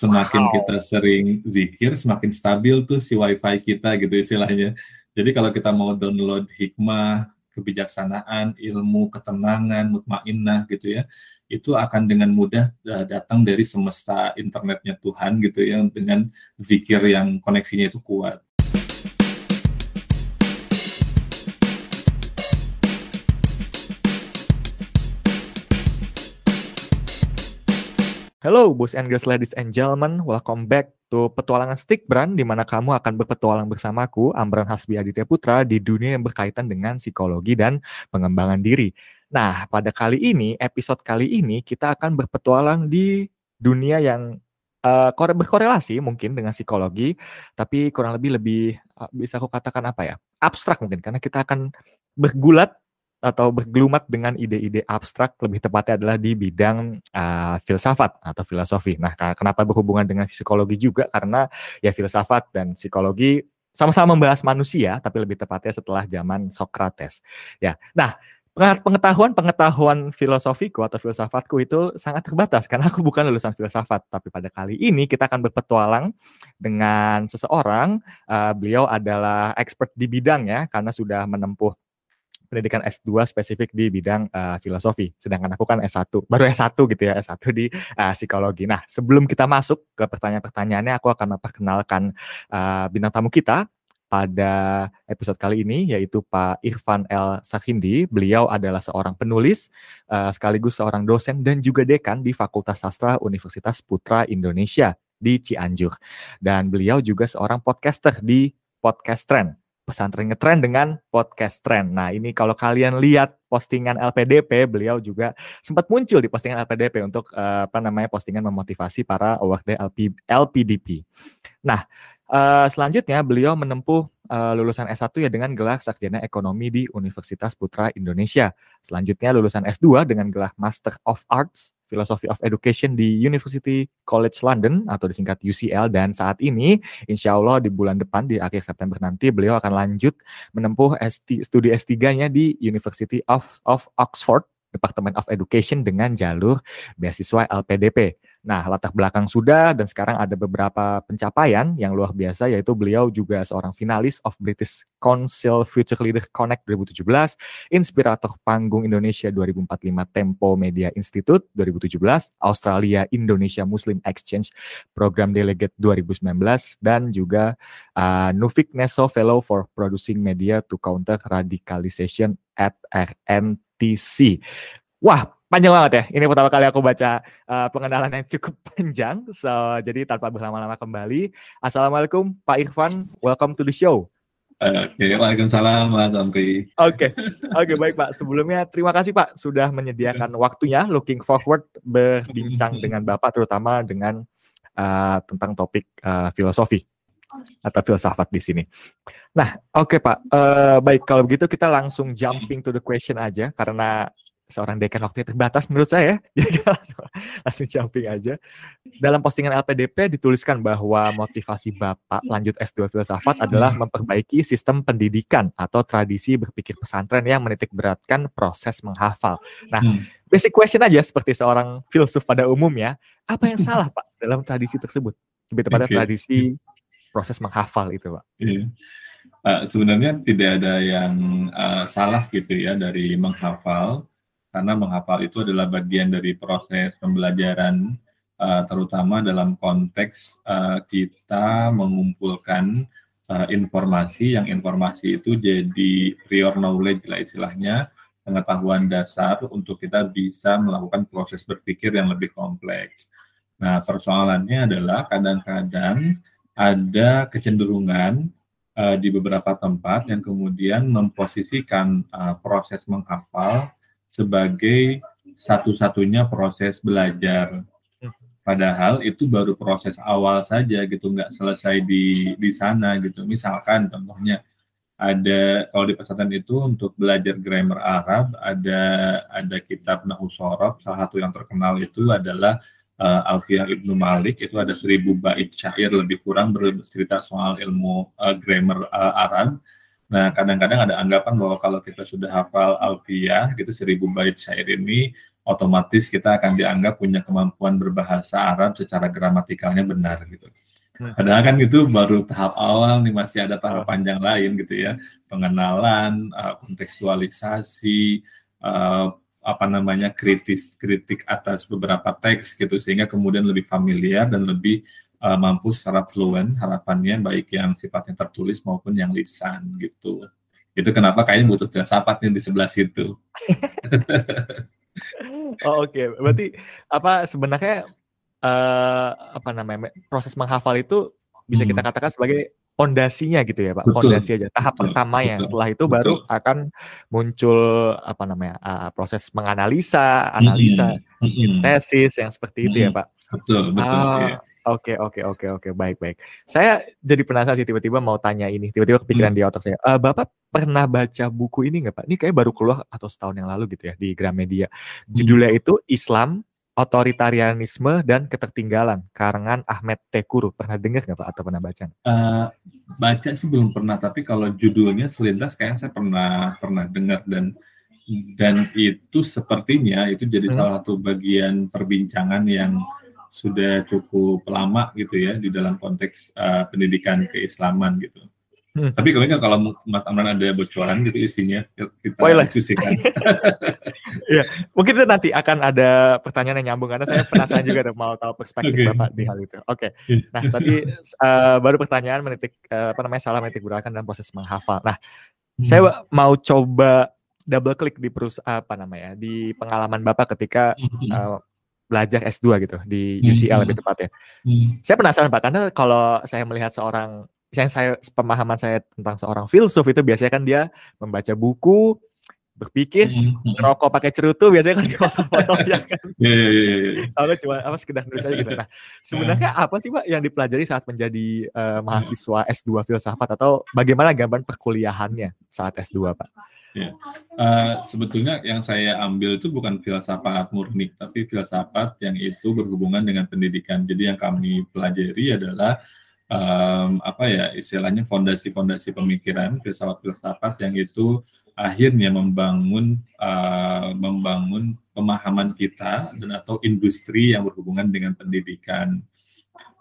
Semakin wow. kita sering zikir, semakin stabil tuh si wifi kita gitu istilahnya. Jadi kalau kita mau download hikmah, kebijaksanaan, ilmu, ketenangan, mutmainnah gitu ya, itu akan dengan mudah uh, datang dari semesta internetnya Tuhan gitu ya dengan zikir yang koneksinya itu kuat. Hello, boys and girls, ladies and gentlemen. Welcome back to Petualangan Stick Brand, di mana kamu akan berpetualang bersamaku, Amran Hasbi Aditya Putra, di dunia yang berkaitan dengan psikologi dan pengembangan diri. Nah, pada kali ini, episode kali ini, kita akan berpetualang di dunia yang uh, berkorelasi mungkin dengan psikologi, tapi kurang lebih lebih uh, bisa aku katakan apa ya, abstrak mungkin, karena kita akan bergulat atau bergelumat dengan ide-ide abstrak lebih tepatnya adalah di bidang uh, filsafat atau filosofi. Nah, kenapa berhubungan dengan psikologi juga karena ya filsafat dan psikologi sama-sama membahas manusia tapi lebih tepatnya setelah zaman Socrates. Ya. Nah, pengetahuan-pengetahuan filosofiku atau filsafatku itu sangat terbatas karena aku bukan lulusan filsafat. Tapi pada kali ini kita akan berpetualang dengan seseorang. Uh, beliau adalah expert di bidang ya karena sudah menempuh pendidikan S2 spesifik di bidang uh, filosofi. Sedangkan aku kan S1, baru S1 gitu ya, S1 di uh, psikologi. Nah, sebelum kita masuk ke pertanyaan-pertanyaannya, aku akan memperkenalkan uh, bintang tamu kita pada episode kali ini yaitu Pak Irfan L. Sakhindi. Beliau adalah seorang penulis uh, sekaligus seorang dosen dan juga dekan di Fakultas Sastra Universitas Putra Indonesia di Cianjur. Dan beliau juga seorang podcaster di Podcast Trend pesantren ngetren dengan podcast trend. Nah, ini kalau kalian lihat postingan LPDP, beliau juga sempat muncul di postingan LPDP untuk uh, apa namanya postingan memotivasi para award LP, LPDP. Nah, uh, selanjutnya beliau menempuh uh, lulusan S1 ya dengan gelar sarjana ekonomi di Universitas Putra Indonesia. Selanjutnya lulusan S2 dengan gelar Master of Arts Philosophy of Education di University College London atau disingkat UCL dan saat ini insya Allah di bulan depan di akhir September nanti beliau akan lanjut menempuh ST, studi S3-nya di University of, of Oxford Department of Education dengan jalur beasiswa LPDP. Nah, latar belakang sudah dan sekarang ada beberapa pencapaian yang luar biasa yaitu beliau juga seorang finalis of British Council Future Leaders Connect 2017, inspirator panggung Indonesia 2045 Tempo Media Institute 2017, Australia Indonesia Muslim Exchange Program Delegate 2019 dan juga uh, Nufik Neso Fellow for Producing Media to Counter Radicalization at RNTC. Wah, panjang banget ya. Ini pertama kali aku baca uh, pengenalan yang cukup panjang. So, jadi tanpa berlama-lama kembali. Assalamualaikum Pak Irfan, welcome to the show. Oke, okay, Waalaikumsalam Mas Amri. Oke, oke baik Pak. Sebelumnya terima kasih Pak sudah menyediakan waktunya. Looking forward berbincang dengan Bapak terutama dengan uh, tentang topik uh, filosofi atau filsafat di sini. Nah, oke okay, Pak. Uh, baik kalau begitu kita langsung jumping to the question aja karena seorang dekan waktunya terbatas menurut saya. Jadi langsung jumping aja. Dalam postingan LPDP dituliskan bahwa motivasi Bapak lanjut S2 filsafat adalah memperbaiki sistem pendidikan atau tradisi berpikir pesantren yang menitik beratkan proses menghafal. Nah, hmm. basic question aja seperti seorang filsuf pada umumnya, apa yang salah Pak dalam tradisi tersebut? Lebih tepatnya okay. tradisi proses menghafal itu Pak. Yeah. Uh, sebenarnya tidak ada yang uh, salah gitu ya dari menghafal karena menghafal itu adalah bagian dari proses pembelajaran uh, terutama dalam konteks uh, kita mengumpulkan uh, informasi yang informasi itu jadi prior knowledge lah istilahnya pengetahuan dasar untuk kita bisa melakukan proses berpikir yang lebih kompleks. Nah, persoalannya adalah kadang-kadang ada kecenderungan uh, di beberapa tempat yang kemudian memposisikan uh, proses menghafal sebagai satu-satunya proses belajar. Padahal itu baru proses awal saja gitu, nggak selesai di di sana gitu. Misalkan contohnya ada kalau di pesantren itu untuk belajar grammar Arab ada ada kitab Nahu Sorob, salah satu yang terkenal itu adalah uh, Alfiyah Ibnu Malik itu ada seribu bait syair lebih kurang bercerita soal ilmu uh, grammar uh, Arab Nah, kadang-kadang ada anggapan bahwa kalau kita sudah hafal alfiyah, gitu seribu bait syair ini, otomatis kita akan dianggap punya kemampuan berbahasa Arab secara gramatikalnya benar gitu. Hmm. Padahal kan itu baru tahap awal nih masih ada tahap panjang lain gitu ya pengenalan uh, kontekstualisasi uh, apa namanya kritis kritik atas beberapa teks gitu sehingga kemudian lebih familiar dan lebih uh, mampu secara fluent harapannya baik yang sifatnya tertulis maupun yang lisan gitu itu kenapa kayaknya butuh filsafat nih di sebelah situ oh oke okay. berarti apa sebenarnya uh, apa namanya proses menghafal itu bisa kita hmm. katakan sebagai pondasinya gitu ya Pak, pondasi aja tahap betul, pertama ya. Setelah itu betul. baru akan muncul apa namanya uh, proses menganalisa, analisa, mm -hmm. sintesis yang seperti mm -hmm. itu ya Pak. Betul betul. Ah, oke oke oke oke baik baik. Saya jadi penasaran sih tiba-tiba mau tanya ini, tiba-tiba kepikiran hmm. di otak saya. Uh, Bapak pernah baca buku ini nggak Pak? Ini kayak baru keluar atau setahun yang lalu gitu ya di Gramedia. Judulnya hmm. itu Islam Otoritarianisme dan Ketertinggalan, karangan Ahmed Tekuru. Pernah dengar nggak Pak atau pernah baca? Uh, baca sih belum pernah, tapi kalau judulnya selintas kayaknya saya pernah pernah dengar dan dan itu sepertinya itu jadi hmm. salah satu bagian perbincangan yang sudah cukup lama gitu ya di dalam konteks uh, pendidikan keislaman gitu. Hmm. Tapi kalau kalau Mas Amran ada bocoran gitu isinya kita Woylah. diskusikan. Iya, mungkin itu nanti akan ada pertanyaan yang nyambung karena saya penasaran juga mau tahu perspektif okay. Bapak di hal itu. Oke. Okay. Iya. Nah, tadi uh, baru pertanyaan menitik uh, apa namanya salah menitik gerakan dan proses menghafal. Nah, hmm. saya mau coba double klik di perusahaan apa namanya di pengalaman Bapak ketika uh, belajar S2 gitu di UCL hmm. lebih tepatnya. Hmm. Saya penasaran Pak karena kalau saya melihat seorang yang saya pemahaman saya tentang seorang filsuf itu biasanya kan dia membaca buku, berpikir, mm-hmm. ngerokok pakai cerutu biasanya kan foto-foto ya kan. Iya iya iya. iya. cuma apa sekedar nulis aja gitu. Nah, sebenarnya apa sih Pak yang dipelajari saat menjadi uh, mahasiswa S2 filsafat atau bagaimana gambaran perkuliahannya saat S2 Pak? Ya. Uh, sebetulnya yang saya ambil itu bukan filsafat murni, tapi filsafat yang itu berhubungan dengan pendidikan. Jadi yang kami pelajari adalah um, apa ya istilahnya fondasi-fondasi pemikiran filsafat-filsafat yang itu akhirnya membangun uh, membangun pemahaman kita dan atau industri yang berhubungan dengan pendidikan.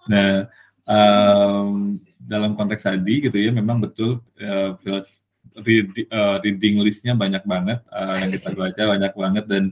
Nah, um, dalam konteks tadi gitu ya memang betul uh, reading listnya banyak banget uh, yang kita baca banyak banget dan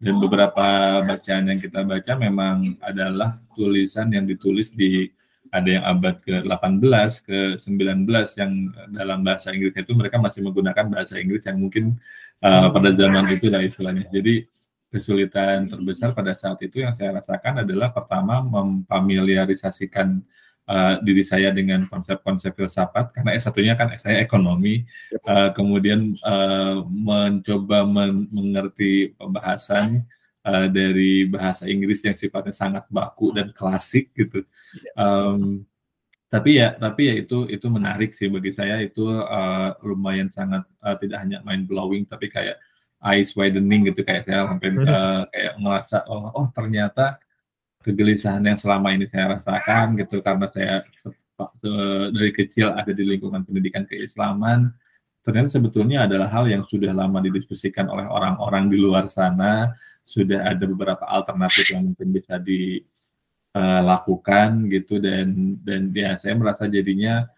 dan beberapa bacaan yang kita baca memang adalah tulisan yang ditulis di ada yang abad ke-18, ke-19 yang dalam bahasa Inggris itu mereka masih menggunakan bahasa Inggris yang mungkin uh, pada zaman itu lah istilahnya. Jadi kesulitan terbesar pada saat itu yang saya rasakan adalah pertama memfamiliarisasikan uh, diri saya dengan konsep-konsep filsafat karena S1-nya kan saya ekonomi, uh, kemudian uh, mencoba men mengerti pembahasan uh, dari bahasa Inggris yang sifatnya sangat baku dan klasik gitu. Um, tapi ya, tapi ya itu itu menarik sih bagi saya. Itu uh, lumayan sangat uh, tidak hanya mind blowing tapi kayak eyes widening gitu. Kayak saya sampai uh, kayak ngerasa oh, oh ternyata kegelisahan yang selama ini saya rasakan gitu. Karena saya dari kecil ada di lingkungan pendidikan keislaman. Ternyata sebetulnya adalah hal yang sudah lama didiskusikan oleh orang-orang di luar sana sudah ada beberapa alternatif yang mungkin bisa dilakukan uh, gitu dan dan ya saya merasa jadinya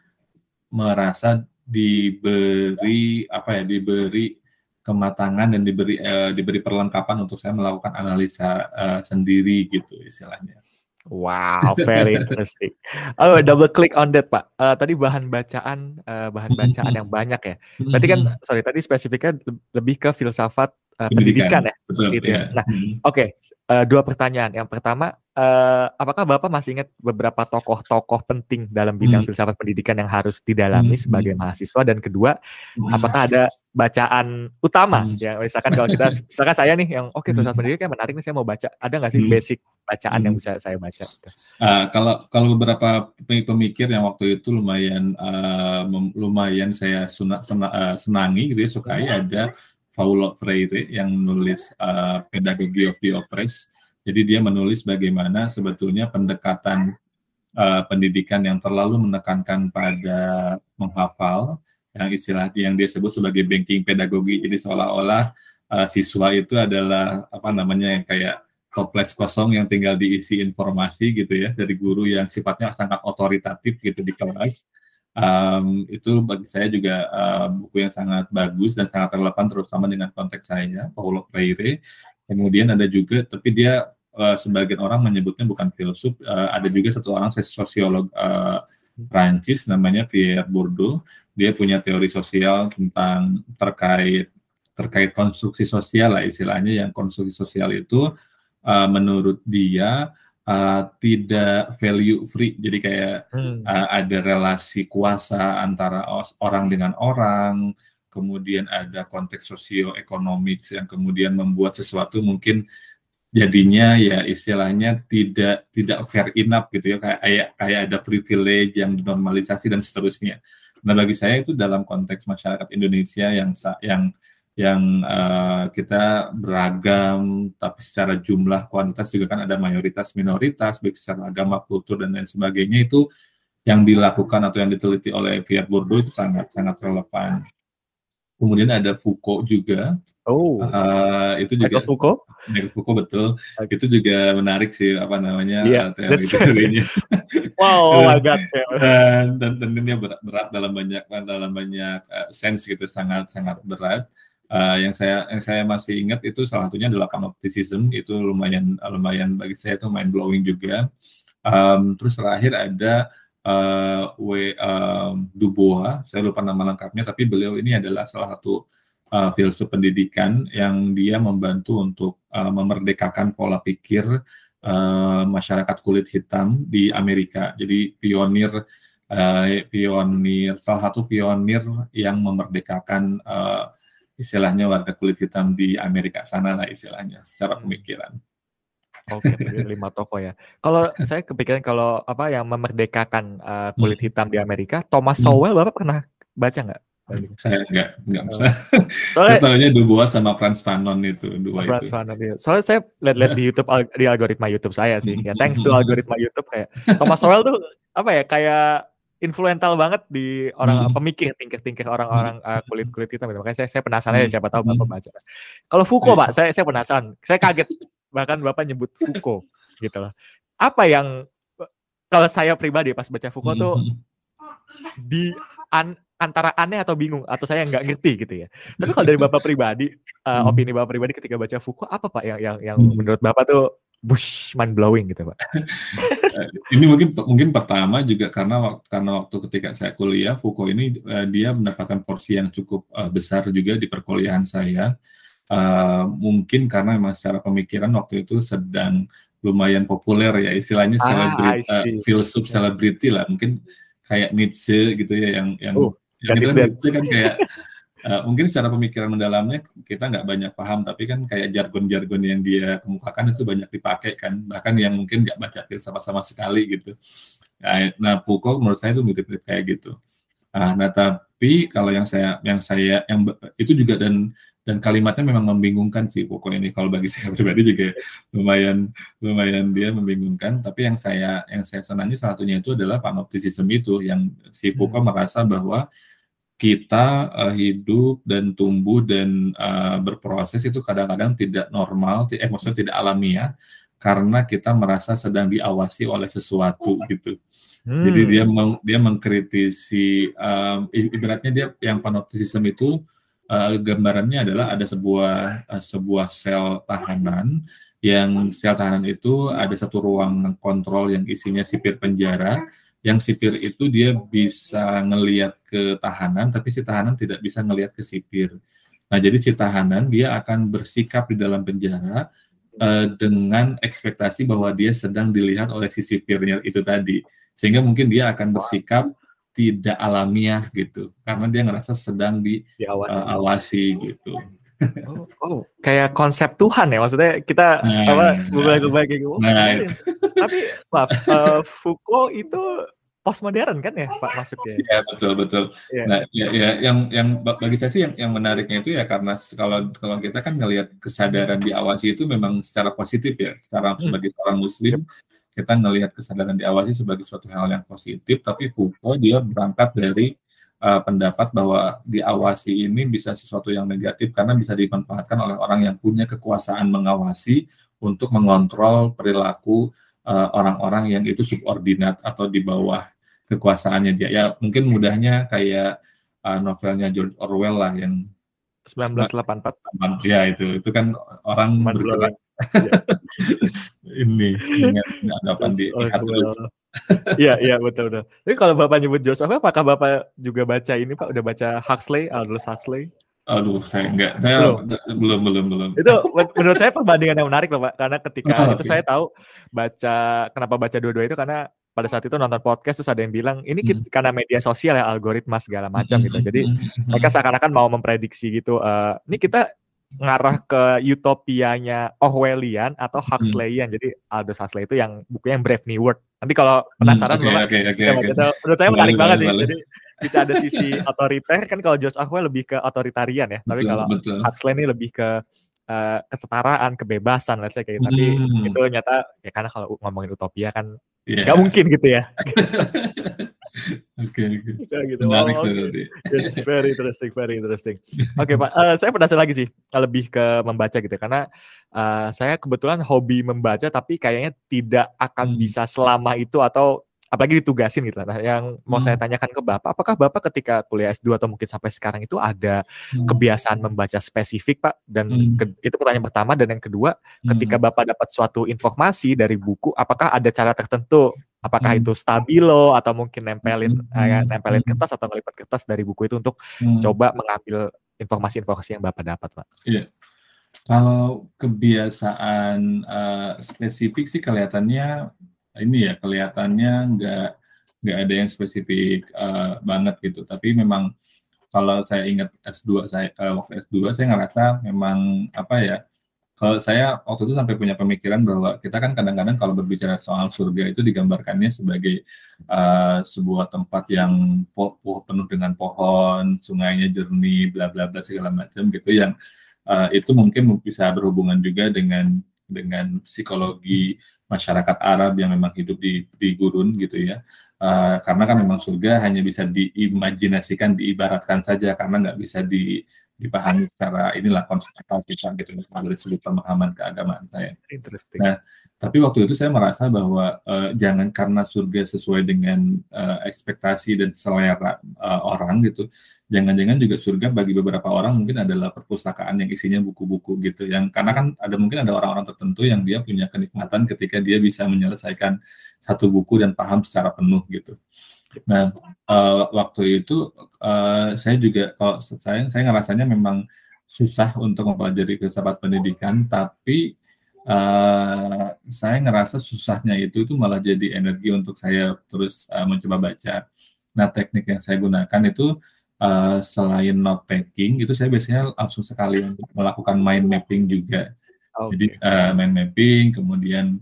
merasa diberi apa ya diberi kematangan dan diberi uh, diberi perlengkapan untuk saya melakukan analisa uh, sendiri gitu istilahnya. Wow, very interesting. Oh, double click on that, Pak. Uh, tadi bahan bacaan, uh, bahan bacaan yang banyak ya. Berarti kan, sorry, tadi spesifiknya lebih ke filsafat uh, pendidikan. pendidikan ya. Betul, gitu ya. ya. Nah, oke. Okay. Uh, dua pertanyaan. Yang pertama, uh, apakah Bapak masih ingat beberapa tokoh-tokoh penting dalam bidang hmm. filsafat pendidikan yang harus didalami hmm. sebagai mahasiswa? Dan kedua, hmm. apakah ada bacaan utama? Hmm. Ya, misalkan kalau kita, misalkan saya nih yang oke okay, filsafat hmm. pendidikan menarik nih saya mau baca. Ada nggak sih hmm. basic bacaan hmm. yang bisa saya baca? Uh, kalau kalau beberapa pemikir yang waktu itu lumayan uh, lumayan saya suna, sena, uh, senangi gitu ya sukai ada Paulo Freire yang menulis uh, Pedagogy of the Oppressed. Jadi dia menulis bagaimana sebetulnya pendekatan uh, pendidikan yang terlalu menekankan pada menghafal, yang istilah yang dia sebut sebagai banking pedagogi. Jadi seolah-olah uh, siswa itu adalah apa namanya kayak kompleks kosong yang tinggal diisi informasi gitu ya dari guru yang sifatnya sangat otoritatif gitu di kelas. Um, itu bagi saya juga uh, buku yang sangat bagus dan sangat relevan terutama dengan konteks saya, Paulo Freire. Kemudian ada juga, tapi dia uh, sebagian orang menyebutnya bukan filsuf, uh, ada juga satu orang sosiolog uh, Prancis namanya Pierre Bourdieu. Dia punya teori sosial tentang terkait terkait konstruksi sosial lah istilahnya yang konstruksi sosial itu uh, menurut dia uh, tidak value free. Jadi kayak hmm. uh, ada relasi kuasa antara orang dengan orang, kemudian ada konteks sosioekonomik yang kemudian membuat sesuatu mungkin jadinya ya istilahnya tidak tidak fair enough gitu ya kayak kayak ada privilege yang dinormalisasi dan seterusnya. Nah bagi saya itu dalam konteks masyarakat Indonesia yang yang yang uh, kita beragam, tapi secara jumlah kuantitas juga kan ada mayoritas minoritas, baik secara agama, kultur dan lain sebagainya itu yang dilakukan atau yang diteliti oleh Pierre Bourdieu itu sangat sangat relevan. Kemudian ada Foucault juga. Oh, uh, itu juga Michael Foucault. Michael Foucault betul. Okay. Itu juga menarik sih apa namanya yeah, teori-teorinya. wow, oh my god. dan, dan tentunya berat, berat dalam banyak dalam banyak uh, sense gitu sangat sangat berat. Uh, yang saya yang saya masih ingat itu salah satunya adalah panopticism itu lumayan lumayan bagi saya itu mind blowing juga. Um, terus terakhir ada uh, W um, Dubois, saya lupa nama lengkapnya, tapi beliau ini adalah salah satu uh, filsuf pendidikan yang dia membantu untuk uh, memerdekakan pola pikir uh, masyarakat kulit hitam di Amerika. Jadi pionir uh, pionir salah satu pionir yang memerdekakan uh, istilahnya warga kulit hitam di Amerika sana lah istilahnya secara hmm. pemikiran. Oke, okay, lima toko ya. Kalau saya kepikiran kalau apa yang memerdekakan uh, kulit hmm. hitam di Amerika, Thomas hmm. Sowell, bapak pernah baca nggak? Saya nggak nggak bisa. Soalnya tahunya Dubois sama Franz Fanon itu dua Franz itu. Fanon itu. Soalnya saya lihat-lihat di YouTube di algoritma YouTube saya sih. Ya thanks to algoritma YouTube kayak Thomas Sowell tuh apa ya kayak influential banget di orang hmm. pemikir tingkir-tingkir orang-orang uh, kulit-kulit hitam gitu. Makanya saya, saya penasaran ya siapa tahu Bapak hmm. baca. Kalau Foucault, Pak, saya saya penasaran. Saya kaget bahkan Bapak nyebut Foucault gitu loh. Apa yang kalau saya pribadi pas baca Foucault tuh hmm. di an, antara aneh atau bingung atau saya nggak ngerti gitu ya. Tapi kalau dari Bapak pribadi, uh, opini Bapak pribadi ketika baca Foucault apa Pak yang yang yang menurut Bapak tuh bush mind blowing gitu pak. ini mungkin mungkin pertama juga karena karena waktu ketika saya kuliah Foucault ini uh, dia mendapatkan porsi yang cukup uh, besar juga di perkuliahan saya. Uh, mungkin karena memang secara pemikiran waktu itu sedang lumayan populer ya istilahnya ah, uh, filsuf selebriti lah mungkin kayak Nietzsche gitu ya yang yang, uh, yang itu Nietzsche kan kayak uh, mungkin secara pemikiran mendalamnya kita nggak banyak paham tapi kan kayak jargon-jargon yang dia kemukakan itu banyak dipakai kan. Bahkan yang mungkin nggak baca filsafat sama sekali gitu. Nah, nah Foucault menurut saya itu mirip-mirip kayak gitu. Nah, nah tapi kalau yang saya yang saya yang itu juga dan dan kalimatnya memang membingungkan sih Foucault ini. Kalau bagi saya pribadi juga lumayan lumayan dia membingungkan. Tapi yang saya yang saya senangi salah satunya itu adalah panopticism itu yang si Foucault hmm. merasa bahwa kita uh, hidup dan tumbuh dan uh, berproses itu kadang-kadang tidak normal, eh maksudnya tidak alamiah karena kita merasa sedang diawasi oleh sesuatu gitu. Hmm. Jadi dia meng, dia mengkritisi um, ibaratnya dia yang panopticism itu uh, gambarannya adalah ada sebuah uh, sebuah sel tahanan yang sel tahanan itu ada satu ruang kontrol yang isinya sipir penjara yang sipir itu dia bisa ngelihat ke tahanan, tapi si tahanan tidak bisa ngelihat ke sipir. Nah, jadi si tahanan dia akan bersikap di dalam penjara uh, dengan ekspektasi bahwa dia sedang dilihat oleh si sipirnya itu tadi, sehingga mungkin dia akan bersikap tidak alamiah gitu, karena dia ngerasa sedang diawasi uh, gitu. Oh, oh, kayak konsep Tuhan ya maksudnya kita nah, apa gubah-gubah kayak gitu. Nah, itu. Tapi maaf, uh, Foucault itu postmodern kan ya Pak masuknya? Iya betul betul. Ya. Nah ya, ya yang yang bagi saya sih yang, yang menariknya itu ya karena kalau kalau kita kan ngelihat kesadaran diawasi itu memang secara positif ya. Secara hmm. sebagai seorang Muslim kita ngelihat kesadaran diawasi sebagai suatu hal yang positif. Tapi Foucault dia berangkat dari uh, pendapat bahwa diawasi ini bisa sesuatu yang negatif karena bisa dimanfaatkan oleh orang yang punya kekuasaan mengawasi untuk mengontrol perilaku uh, orang-orang uh, yang itu subordinat atau di bawah kekuasaannya dia. Ya mungkin mudahnya kayak uh, novelnya George Orwell lah yang 1984. Ya itu, itu kan orang bergerak ya. ini dengan anggapan di Iya, iya betul betul. Tapi kalau Bapak nyebut George Orwell, apakah Bapak juga baca ini Pak? Udah baca Huxley, Aldous Huxley? Aduh, saya enggak. Saya belum, belum, belum. belum. Itu menurut saya perbandingan yang menarik loh, Pak. Karena ketika oh, itu okay. saya tahu baca kenapa baca dua-dua itu karena pada saat itu nonton podcast terus ada yang bilang ini hmm. karena media sosial ya algoritma segala macam hmm. gitu. Jadi hmm. hmm mereka hmm. seakan-akan mau memprediksi gitu. Uh, ini kita ngarah ke utopianya Orwellian atau hmm. Huxleyan. Hmm. Jadi Aldous Huxley itu yang bukunya yang Brave New World. Nanti kalau penasaran hmm, okay, okay, okay, okay. menurut saya menarik banget sih. Jadi bisa ada sisi otoriter kan kalau George Orwell lebih ke otoritarian ya. Tapi kalau betul. Huxley ini lebih ke uh, kesetaraan, kebebasan, let's say kayak gitu. Tapi hmm. itu nyata ya karena kalau ngomongin utopia kan yeah. gak mungkin gitu ya. Oke, oke. gitu. Menarik oh, okay. Yes, very interesting, very interesting. Oke, okay, Pak. Uh, saya penasaran lagi sih, lebih ke membaca gitu, karena uh, saya kebetulan hobi membaca, tapi kayaknya tidak akan hmm. bisa selama itu atau apalagi ditugasin gitu. Nah, yang mau hmm. saya tanyakan ke Bapak, apakah Bapak ketika kuliah S2 atau mungkin sampai sekarang itu ada hmm. kebiasaan membaca spesifik, Pak? Dan hmm. ke, itu pertanyaan pertama dan yang kedua, hmm. ketika Bapak dapat suatu informasi dari buku, apakah ada cara tertentu apakah hmm. itu stabilo atau mungkin nempelin hmm. eh, nempelin hmm. kertas atau ngelipat kertas dari buku itu untuk hmm. coba mengambil informasi-informasi yang Bapak dapat, Pak? Iya. Kalau kebiasaan uh, spesifik sih kelihatannya ini ya kelihatannya nggak nggak ada yang spesifik uh, banget gitu. Tapi memang kalau saya ingat S2 saya uh, waktu S2 saya ngerasa memang apa ya kalau saya waktu itu sampai punya pemikiran bahwa kita kan kadang-kadang kalau berbicara soal surga itu digambarkannya sebagai uh, sebuah tempat yang po penuh dengan pohon, sungainya jernih, bla bla bla segala macam gitu yang uh, itu mungkin bisa berhubungan juga dengan dengan psikologi masyarakat Arab yang memang hidup di, di gurun gitu ya. Uh, karena kan memang surga hanya bisa diimajinasikan, diibaratkan saja karena nggak bisa di, dipahami secara inilah konsep akal kita gitu dari segi pemahaman keagamaan saya. Interesting. Nah, tapi waktu itu saya merasa bahwa uh, jangan karena surga sesuai dengan uh, ekspektasi dan selera uh, orang gitu. Jangan-jangan juga surga bagi beberapa orang mungkin adalah perpustakaan yang isinya buku-buku gitu. Yang karena kan ada mungkin ada orang-orang tertentu yang dia punya kenikmatan ketika dia bisa menyelesaikan satu buku dan paham secara penuh gitu. Nah, uh, waktu itu uh, saya juga kalau saya saya ngerasanya memang susah untuk mempelajari filsafat pendidikan, tapi uh, saya ngerasa susahnya itu itu malah jadi energi untuk saya terus uh, mencoba baca. Nah, teknik yang saya gunakan itu uh, selain note taking itu saya biasanya langsung sekali melakukan mind mapping juga. Okay. Jadi uh, mind mapping, kemudian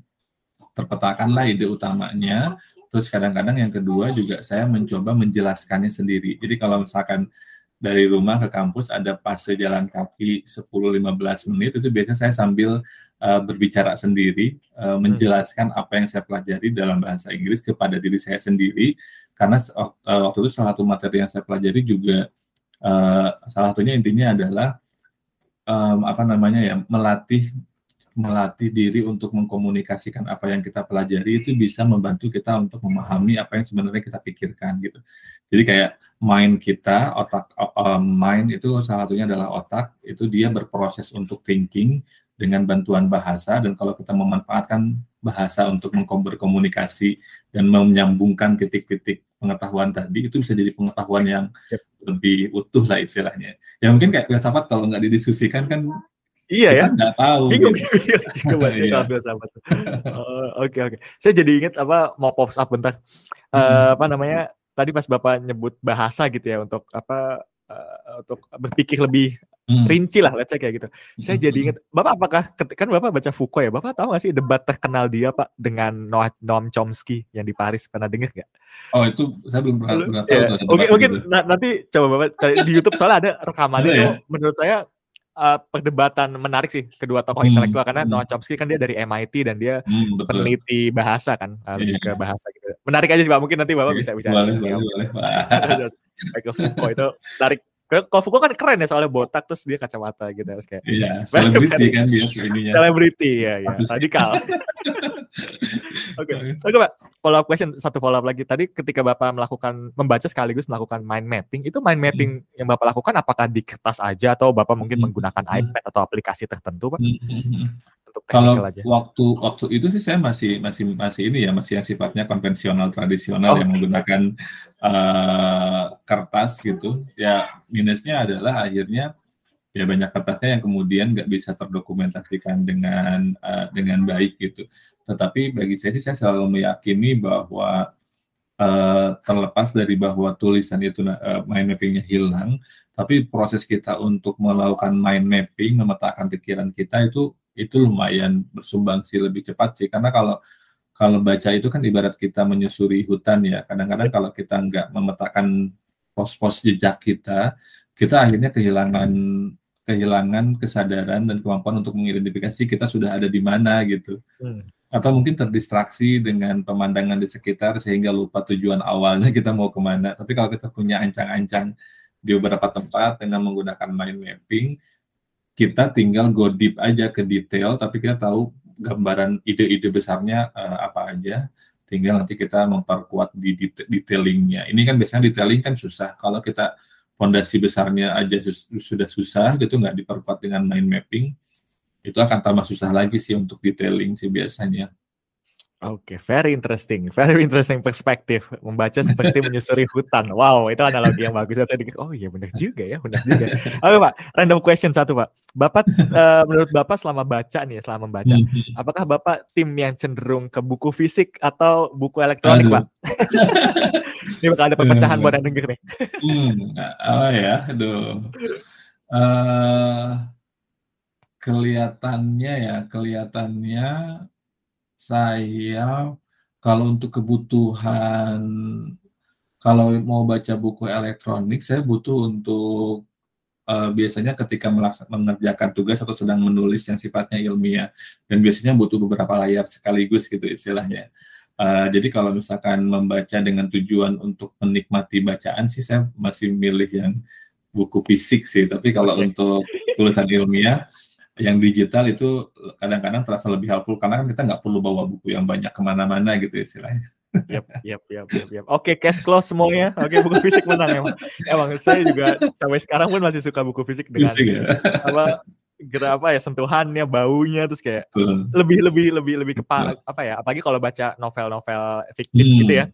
terpetakanlah ide utamanya. Terus kadang-kadang yang kedua juga saya mencoba menjelaskannya sendiri. Jadi kalau misalkan dari rumah ke kampus ada fase jalan kaki 10-15 menit itu biasanya saya sambil uh, berbicara sendiri, uh, menjelaskan apa yang saya pelajari dalam bahasa Inggris kepada diri saya sendiri, karena uh, waktu itu salah satu materi yang saya pelajari juga uh, salah satunya intinya adalah um, apa namanya ya melatih melatih diri untuk mengkomunikasikan apa yang kita pelajari itu bisa membantu kita untuk memahami apa yang sebenarnya kita pikirkan gitu. Jadi kayak mind kita, otak uh, mind itu salah satunya adalah otak, itu dia berproses untuk thinking, dengan bantuan bahasa dan kalau kita memanfaatkan bahasa untuk berkomunikasi dan menyambungkan titik-titik pengetahuan tadi itu bisa jadi pengetahuan yang lebih utuh lah istilahnya. Ya mungkin kayak filsafat kalau nggak didiskusikan kan Iya ya. Nggak tahu. Bingung. Gitu. baca iya. filsafat. Oh, oke oke. Saya jadi ingat apa mau pops up bentar. Uh, apa namanya? Tadi pas Bapak nyebut bahasa gitu ya untuk apa uh, untuk berpikir lebih hmm. rinci lah, let's say kayak gitu. Saya hmm. jadi ingat, Bapak apakah, kan Bapak baca Foucault ya, Bapak tahu gak sih debat terkenal dia Pak dengan Noam Chomsky yang di Paris, pernah dengar nggak? Oh itu saya belum pernah, pernah tahu. Ya. Oke, mungkin nanti coba Bapak, di Youtube soalnya ada rekamannya itu, ya? menurut saya uh, perdebatan menarik sih kedua tokoh hmm. intelektual karena hmm. Noam Chomsky kan dia dari MIT dan dia hmm, peneliti bahasa kan uh, lebih yeah. ke bahasa gitu. Menarik aja sih Pak, mungkin nanti Bapak yeah. bisa bisa. Boleh, boleh, boleh. Michael Foucault itu dari Foucault kan keren ya soalnya botak terus dia kacamata gitu terus kayak iya selebriti kan dia ininya selebriti ya ya radikal oke oke pak follow up question satu follow up lagi tadi ketika bapak melakukan membaca sekaligus melakukan mind mapping itu mind mapping hmm. yang bapak lakukan apakah di kertas aja atau bapak mungkin hmm. menggunakan hmm. iPad atau aplikasi tertentu pak hmm. untuk kalau aja. waktu waktu itu sih saya masih masih masih ini ya masih yang sifatnya konvensional tradisional oh. yang menggunakan uh, kertas gitu ya minusnya adalah akhirnya ya banyak kertasnya yang kemudian nggak bisa terdokumentasikan dengan uh, dengan baik gitu tetapi bagi saya sih saya selalu meyakini bahwa uh, terlepas dari bahwa tulisan itu uh, mind mappingnya hilang tapi proses kita untuk melakukan mind mapping memetakan pikiran kita itu itu lumayan bersumbangsi lebih cepat sih karena kalau kalau baca itu kan ibarat kita menyusuri hutan ya. Kadang-kadang kalau kita nggak memetakan pos-pos jejak kita, kita akhirnya kehilangan kehilangan kesadaran dan kemampuan untuk mengidentifikasi kita sudah ada di mana gitu. Hmm. Atau mungkin terdistraksi dengan pemandangan di sekitar sehingga lupa tujuan awalnya kita mau ke mana. Tapi kalau kita punya ancang-ancang di beberapa tempat dengan menggunakan mind mapping, kita tinggal go deep aja ke detail, tapi kita tahu gambaran ide-ide besarnya uh, apa aja tinggal nanti kita memperkuat di detailingnya. Ini kan biasanya detailing kan susah. Kalau kita fondasi besarnya aja sudah susah gitu nggak diperkuat dengan mind mapping itu akan tambah susah lagi sih untuk detailing sih biasanya Oke, okay, very interesting, very interesting perspektif. Membaca seperti menyusuri hutan. Wow, itu analogi yang bagus. Saya pikir, oh iya benar juga ya, benar juga. Oke Pak, random question satu Pak. Bapak, uh, menurut Bapak selama baca nih, selama membaca, hmm. apakah Bapak tim yang cenderung ke buku fisik atau buku elektronik Aduh. Pak? Ini bakal ada perpecahan buat yang denger nih. hmm, oh ya, aduh. Uh, kelihatannya ya, kelihatannya saya kalau untuk kebutuhan kalau mau baca buku elektronik saya butuh untuk uh, biasanya ketika mengerjakan tugas atau sedang menulis yang sifatnya ilmiah dan biasanya butuh beberapa layar sekaligus gitu istilahnya. Uh, jadi kalau misalkan membaca dengan tujuan untuk menikmati bacaan sih saya masih milih yang buku fisik sih. Tapi kalau untuk tulisan ilmiah yang digital itu kadang-kadang terasa lebih helpful karena kan kita nggak perlu bawa buku yang banyak ke mana-mana gitu istilahnya. Yap, yap, yap, yap, yap. Oke, cash close semuanya. Oke, buku fisik menang emang. Emang saya juga sampai sekarang pun masih suka buku fisik dengan fisik, ya? apa gerak apa ya sentuhannya, baunya terus kayak hmm. lebih lebih lebih lebih kepala apa ya? Apalagi kalau baca novel-novel fiktif hmm. gitu ya.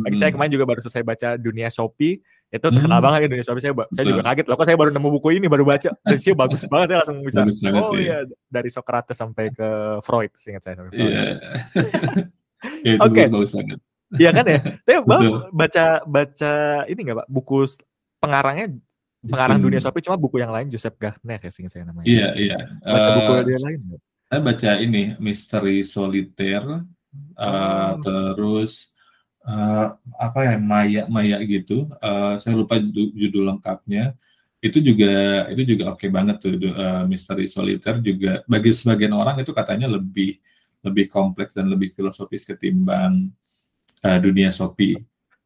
Lagi hmm. saya kemarin juga baru selesai baca Dunia Shopee itu terkenal hmm. banget ya Dunia Shopee saya saya juga kaget loh kok saya baru nemu buku ini baru baca. Dan sih bagus banget saya langsung bisa bagus oh iya. dari Socrates sampai ke Freud ingat saya yeah. ya, oke. okay. Iya kan ya? Tapi bang baca baca ini nggak pak? Buku pengarangnya pengarang Dunia Shopee cuma buku yang lain Joseph Gardner ya singkat saya namanya. Iya iya. Baca uh, buku dia lain saya baca ini Misteri Soliter uh, oh. terus uh, apa ya Maya Maya gitu uh, saya lupa judul lengkapnya itu juga itu juga oke okay banget tuh uh, misteri soliter juga bagi sebagian orang itu katanya lebih lebih kompleks dan lebih filosofis ketimbang uh, dunia Shopee.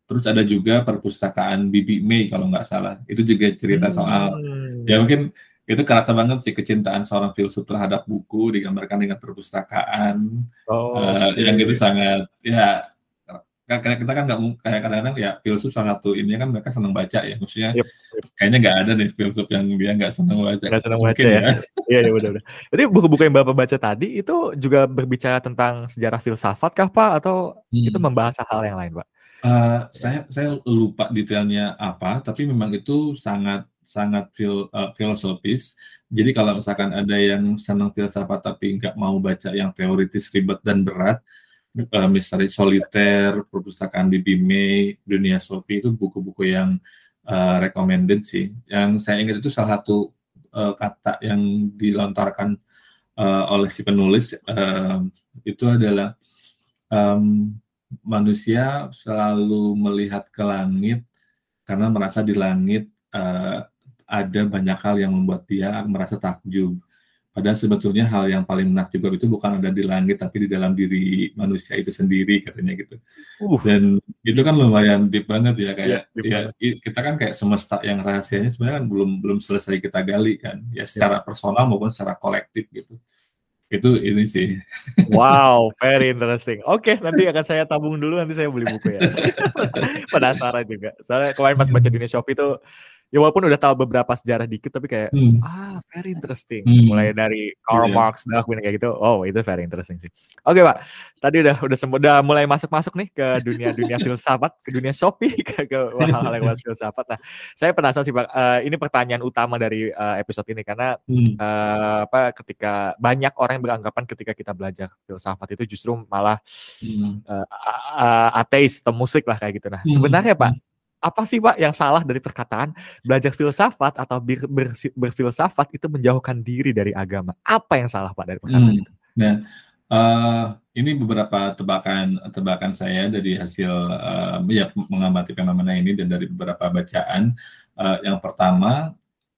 Terus ada juga perpustakaan Bibi May kalau nggak salah. Itu juga cerita soal hmm. ya mungkin itu kerasa banget sih kecintaan seorang filsuf terhadap buku digambarkan dengan perpustakaan oh, uh, okay. yang itu sangat ya karena kita kan nggak kayak kadang-kadang ya filsuf salah satu ini kan mereka senang baca ya maksudnya yep, yep. kayaknya nggak ada nih filsuf yang dia nggak senang baca nggak senang baca ya, ya. iya iya benar benar jadi buku-buku yang bapak baca tadi itu juga berbicara tentang sejarah filsafat kah pak atau hmm. itu membahas hal yang lain pak uh, saya saya lupa detailnya apa tapi memang itu sangat sangat fil, uh, filosofis jadi kalau misalkan ada yang senang filsafat tapi nggak mau baca yang teoritis ribet dan berat uh, Misteri Soliter, Perpustakaan Bibi May, Dunia Sophie itu buku-buku yang uh, recommended sih. Yang saya ingat itu salah satu uh, kata yang dilontarkan uh, oleh si penulis uh, itu adalah um, manusia selalu melihat ke langit karena merasa di langit uh, ada banyak hal yang membuat dia merasa takjub. Padahal sebetulnya hal yang paling menakjubkan itu bukan ada di langit, tapi di dalam diri manusia itu sendiri katanya gitu. Uh. Dan itu kan lumayan deep banget ya kayak yeah, ya kita kan kayak semesta yang rahasianya sebenarnya kan belum belum selesai kita gali kan ya secara personal maupun secara kolektif gitu itu ini sih. Wow, very interesting. Oke, okay, nanti akan saya tabung dulu nanti saya beli buku ya. Penasaran juga. Soalnya kemarin pas baca dunia Shopee itu ya walaupun udah tahu beberapa sejarah dikit tapi kayak hmm. ah very interesting hmm. mulai dari Karl yeah. Marx Darwin kayak gitu oh itu very interesting sih oke pak tadi udah udah udah mulai masuk masuk nih ke dunia dunia filsafat ke dunia Shopee ke, ke hal-hal yang bahas filsafat nah saya penasaran sih pak uh, ini pertanyaan utama dari uh, episode ini karena hmm. uh, apa ketika banyak orang yang beranggapan ketika kita belajar filsafat itu justru malah hmm. uh, uh, ateis atau musik lah kayak gitu nah hmm. sebenarnya pak apa sih Pak yang salah dari perkataan belajar filsafat atau ber, ber, berfilsafat itu menjauhkan diri dari agama? Apa yang salah Pak dari perkataan hmm. itu? Nah, uh, ini beberapa tebakan tebakan saya dari hasil uh, ya mengamati fenomena ini dan dari beberapa bacaan. Uh, yang pertama,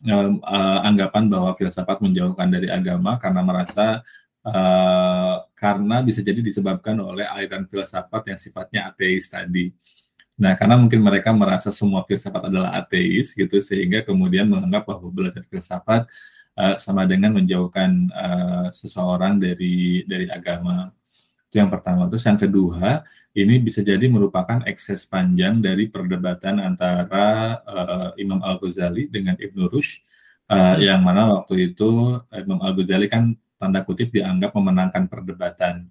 uh, uh, anggapan bahwa filsafat menjauhkan dari agama karena merasa uh, karena bisa jadi disebabkan oleh aliran filsafat yang sifatnya ateis tadi. Nah, karena mungkin mereka merasa semua filsafat adalah ateis gitu, sehingga kemudian menganggap bahwa belajar filsafat uh, sama dengan menjauhkan uh, seseorang dari dari agama. Itu yang pertama. Terus yang kedua, ini bisa jadi merupakan ekses panjang dari perdebatan antara uh, Imam Al-Ghazali dengan Ibn Rushd, uh, hmm. yang mana waktu itu Imam Al-Ghazali kan tanda kutip dianggap memenangkan perdebatan.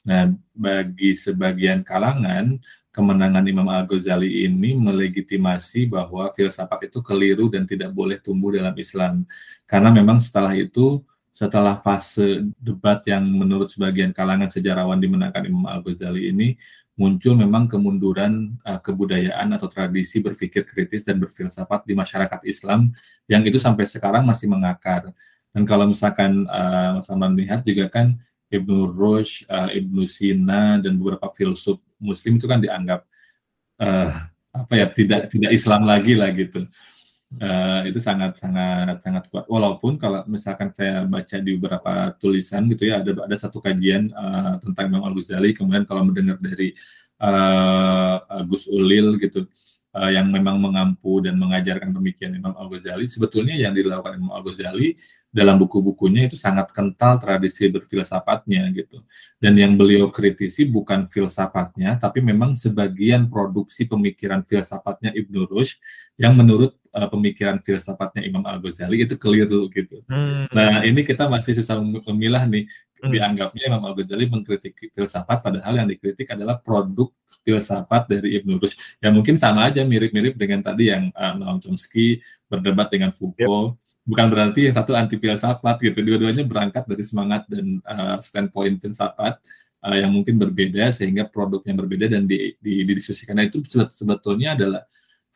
Nah, bagi sebagian kalangan, kemenangan Imam Al-Ghazali ini melegitimasi bahwa filsafat itu keliru dan tidak boleh tumbuh dalam Islam. Karena memang setelah itu, setelah fase debat yang menurut sebagian kalangan sejarawan dimenangkan Imam Al-Ghazali ini, muncul memang kemunduran uh, kebudayaan atau tradisi berpikir kritis dan berfilsafat di masyarakat Islam yang itu sampai sekarang masih mengakar. Dan kalau misalkan uh, sama melihat juga kan Ibnu Rushd, uh, Ibnu Sina dan beberapa filsuf muslim itu kan dianggap uh, apa ya tidak tidak Islam lagi lah gitu. Uh, itu sangat sangat sangat kuat. Walaupun kalau misalkan saya baca di beberapa tulisan gitu ya ada ada satu kajian uh, tentang Imam Al Ghazali kemudian kalau mendengar dari uh, Gus Ulil gitu uh, yang memang mengampu dan mengajarkan pemikiran Imam Al Ghazali sebetulnya yang dilakukan Imam Al Ghazali dalam buku-bukunya itu sangat kental tradisi berfilsafatnya gitu. Dan yang beliau kritisi bukan filsafatnya, tapi memang sebagian produksi pemikiran filsafatnya Ibnu Rushd yang menurut uh, pemikiran filsafatnya Imam Al-Ghazali itu keliru gitu. Hmm. Nah, ini kita masih susah memilah nih hmm. dianggapnya Imam Al-Ghazali mengkritik filsafat padahal yang dikritik adalah produk filsafat dari Ibnu Rushd. Ya mungkin sama aja mirip-mirip dengan tadi yang uh, Noam Chomsky berdebat dengan Foucault. Yep bukan berarti yang satu anti filsafat gitu. Dua-duanya berangkat dari semangat dan uh, standpoint filsafat uh, yang mungkin berbeda sehingga produknya berbeda dan di, di. Nah, itu sebetulnya adalah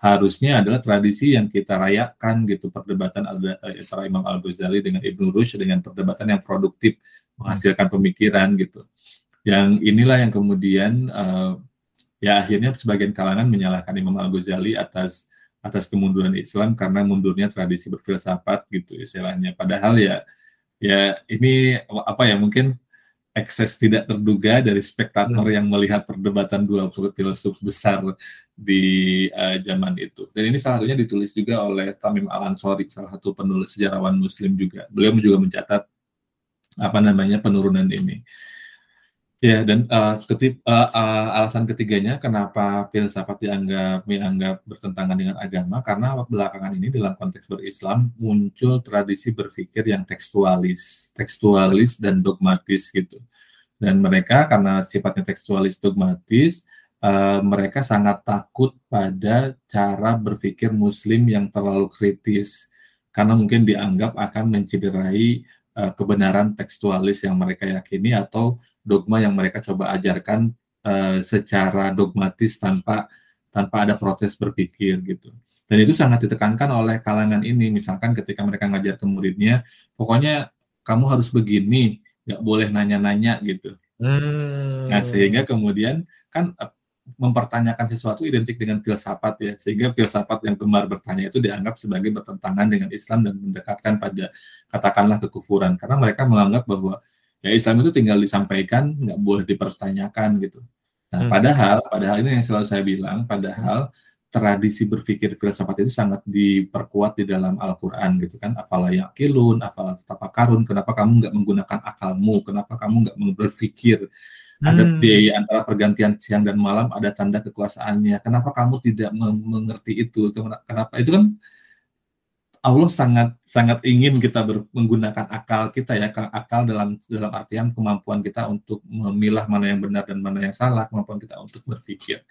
harusnya adalah tradisi yang kita rayakan gitu perdebatan eh, antara Imam Al Ghazali dengan Ibnu Rushd dengan perdebatan yang produktif menghasilkan pemikiran gitu. Yang inilah yang kemudian uh, ya akhirnya sebagian kalangan menyalahkan Imam Al Ghazali atas atas kemunduran Islam karena mundurnya tradisi berfilsafat gitu istilahnya. Padahal ya ya ini apa ya mungkin ekses tidak terduga dari spektator hmm. yang melihat perdebatan dua filsuf besar di uh, zaman itu. Dan ini salah satunya ditulis juga oleh Tamim Al-Ansori, salah satu penulis sejarawan muslim juga. Beliau juga mencatat apa namanya penurunan ini. Ya, dan uh, ketip, uh, uh, alasan ketiganya kenapa filsafat dianggap dianggap bertentangan dengan agama karena belakangan ini dalam konteks berislam muncul tradisi berpikir yang tekstualis, tekstualis dan dogmatis gitu. Dan mereka karena sifatnya tekstualis dogmatis, uh, mereka sangat takut pada cara berpikir muslim yang terlalu kritis karena mungkin dianggap akan mencederai uh, kebenaran tekstualis yang mereka yakini atau dogma yang mereka coba ajarkan uh, secara dogmatis tanpa tanpa ada proses berpikir gitu. Dan itu sangat ditekankan oleh kalangan ini. Misalkan ketika mereka ngajar ke muridnya, pokoknya kamu harus begini, nggak boleh nanya-nanya gitu. Hmm. Nah sehingga kemudian kan mempertanyakan sesuatu identik dengan filsafat ya, sehingga filsafat yang gemar bertanya itu dianggap sebagai bertentangan dengan Islam dan mendekatkan pada katakanlah kekufuran, karena mereka menganggap bahwa ya Islam itu tinggal disampaikan, nggak boleh dipertanyakan gitu. Nah, hmm. padahal, padahal ini yang selalu saya bilang, padahal tradisi berpikir filsafat itu sangat diperkuat di dalam Al-Quran gitu kan afala yakilun, afala karun kenapa kamu nggak menggunakan akalmu kenapa kamu nggak berpikir ada hmm. biaya antara pergantian siang dan malam ada tanda kekuasaannya kenapa kamu tidak mengerti itu kenapa itu kan Allah sangat sangat ingin kita ber, menggunakan akal kita ya akal dalam dalam artian kemampuan kita untuk memilah mana yang benar dan mana yang salah kemampuan kita untuk berpikir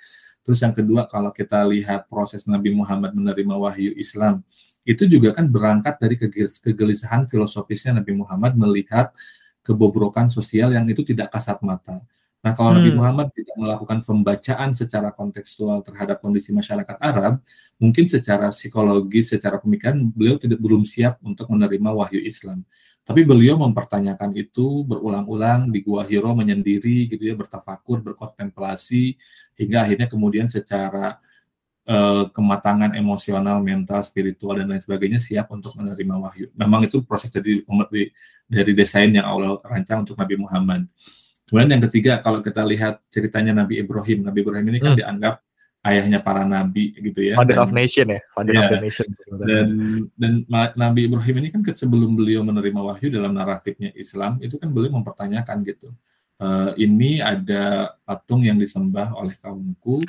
Terus yang kedua kalau kita lihat proses Nabi Muhammad menerima wahyu Islam, itu juga kan berangkat dari kegelisahan filosofisnya Nabi Muhammad melihat kebobrokan sosial yang itu tidak kasat mata. Nah, kalau hmm. Nabi Muhammad tidak melakukan pembacaan secara kontekstual terhadap kondisi masyarakat Arab, mungkin secara psikologis, secara pemikiran beliau tidak belum siap untuk menerima wahyu Islam. Tapi beliau mempertanyakan itu berulang-ulang di Gua Hiro menyendiri gitu ya, bertafakur, berkontemplasi hingga akhirnya kemudian secara uh, kematangan emosional, mental, spiritual dan lain sebagainya siap untuk menerima wahyu. Memang itu proses dari dari desain yang Allah rancang untuk Nabi Muhammad. Kemudian yang ketiga kalau kita lihat ceritanya Nabi Ibrahim, Nabi Ibrahim ini kan hmm. dianggap ayahnya para nabi gitu ya. Father of Nation ya, Father ya, of the Nation. Dan dan Nabi Ibrahim ini kan sebelum beliau menerima wahyu dalam naratifnya Islam itu kan beliau mempertanyakan gitu. Uh, ini ada patung yang disembah oleh kaumku,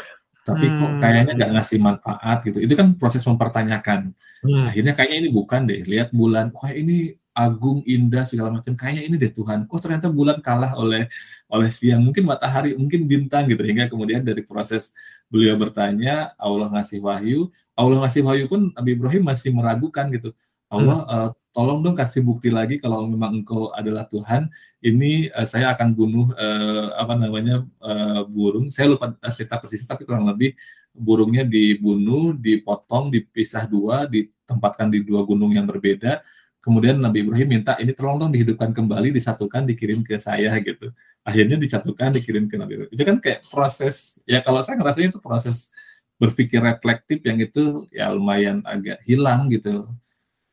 tapi hmm. kok kayaknya nggak ngasih manfaat gitu. Itu kan proses mempertanyakan. Hmm. Akhirnya kayaknya ini bukan deh. Lihat bulan, kok ini agung, indah segala macam. Kayaknya ini deh Tuhan. Oh ternyata bulan kalah oleh oleh siang, mungkin matahari, mungkin bintang gitu. Hingga kemudian dari proses beliau bertanya, Allah ngasih wahyu, Allah ngasih wahyu pun Nabi Ibrahim masih meragukan gitu. Allah hmm. uh, tolong dong kasih bukti lagi kalau memang engkau adalah Tuhan, ini uh, saya akan bunuh uh, apa namanya uh, burung. Saya lupa cerita persis tapi kurang lebih burungnya dibunuh, dipotong, dipisah dua, ditempatkan di dua gunung yang berbeda Kemudian Nabi Ibrahim minta ini tolong dong dihidupkan kembali, disatukan, dikirim ke saya gitu. Akhirnya disatukan, dikirim ke Nabi Ibrahim. Itu kan kayak proses, ya kalau saya ngerasa itu proses berpikir reflektif yang itu ya lumayan agak hilang gitu.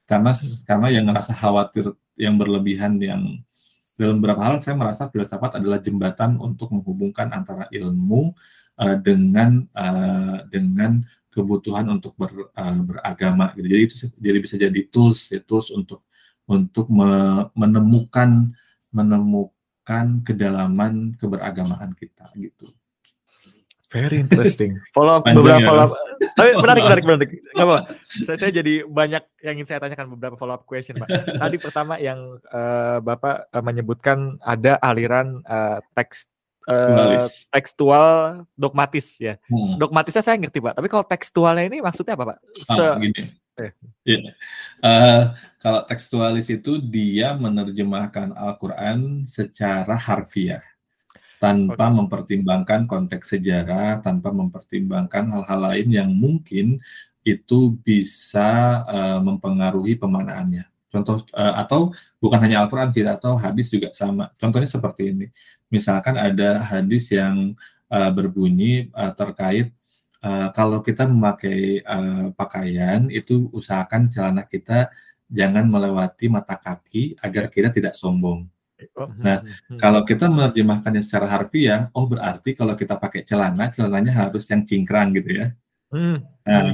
Karena karena yang ngerasa khawatir yang berlebihan yang dalam beberapa hal saya merasa filsafat adalah jembatan untuk menghubungkan antara ilmu uh, dengan uh, dengan kebutuhan untuk ber, uh, beragama gitu. Jadi itu jadi bisa jadi tools ya, tools untuk untuk me, menemukan menemukan kedalaman keberagamaan kita gitu. Very interesting. Follow up beberapa ya, follow up. Tapi menarik, menarik, menarik. Gak apa. Saya, saya jadi banyak yang ingin saya tanyakan beberapa follow up question, Pak. Tadi pertama yang uh, Bapak uh, menyebutkan ada aliran uh, teks uh, tekstual dogmatis ya. Hmm. Dogmatisnya saya ngerti pak, tapi kalau tekstualnya ini maksudnya apa pak? Ah, Se ah, gini. Eh. Yeah. Uh, kalau tekstualis itu dia menerjemahkan Al-Quran secara harfiah tanpa okay. mempertimbangkan konteks sejarah, tanpa mempertimbangkan hal-hal lain yang mungkin itu bisa uh, mempengaruhi pemanaannya. Contoh uh, atau bukan hanya Al-Qur'an sih atau hadis juga sama. Contohnya seperti ini. Misalkan ada hadis yang uh, berbunyi uh, terkait uh, kalau kita memakai uh, pakaian itu usahakan celana kita jangan melewati mata kaki agar kita tidak sombong. Oh, hmm, nah, hmm, hmm. kalau kita menerjemahkannya secara harfiah, oh berarti kalau kita pakai celana, celananya harus yang cingkrang gitu ya. Nah,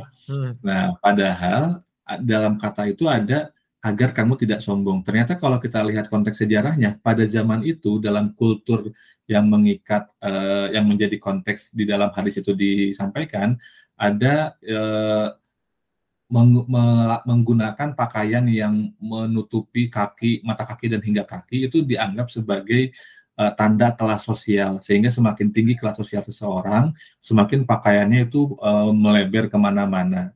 nah, padahal dalam kata itu ada agar kamu tidak sombong. Ternyata kalau kita lihat konteks sejarahnya, pada zaman itu dalam kultur yang mengikat, uh, yang menjadi konteks di dalam hadis itu disampaikan, ada uh, meng menggunakan pakaian yang menutupi kaki, mata kaki dan hingga kaki itu dianggap sebagai uh, tanda kelas sosial. Sehingga semakin tinggi kelas sosial seseorang, semakin pakaiannya itu uh, melebar ke mana-mana.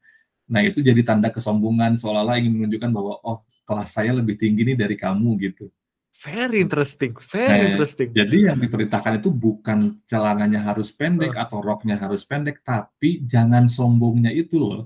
Nah itu jadi tanda kesombongan seolah-olah ingin menunjukkan bahwa oh kelas saya lebih tinggi nih dari kamu gitu. Very interesting, very nah, interesting. Jadi yang diperintahkan itu bukan celananya harus pendek uh. atau roknya harus pendek, tapi jangan sombongnya itu loh.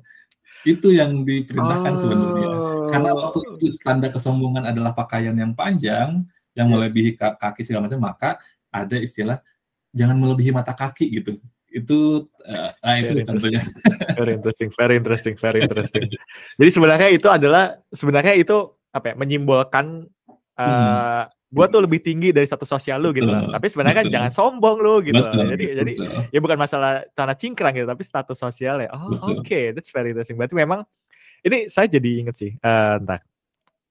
Itu yang diperintahkan oh. sebenarnya. Karena waktu itu tanda kesombongan adalah pakaian yang panjang, yang yeah. melebihi kaki segala macam, maka ada istilah jangan melebihi mata kaki gitu itu uh, nah itu very tentunya. very interesting very interesting very interesting. Jadi sebenarnya itu adalah sebenarnya itu apa ya menyimbolkan uh, hmm. gue tuh lebih tinggi dari satu sosial lu gitu loh. tapi sebenarnya kan jangan sombong lu gitu. Betul, loh. jadi betul. jadi ya bukan masalah tanah cingkrang gitu tapi status sosial ya. Oh oke okay, that's very interesting. Berarti memang ini saya jadi inget sih uh, entah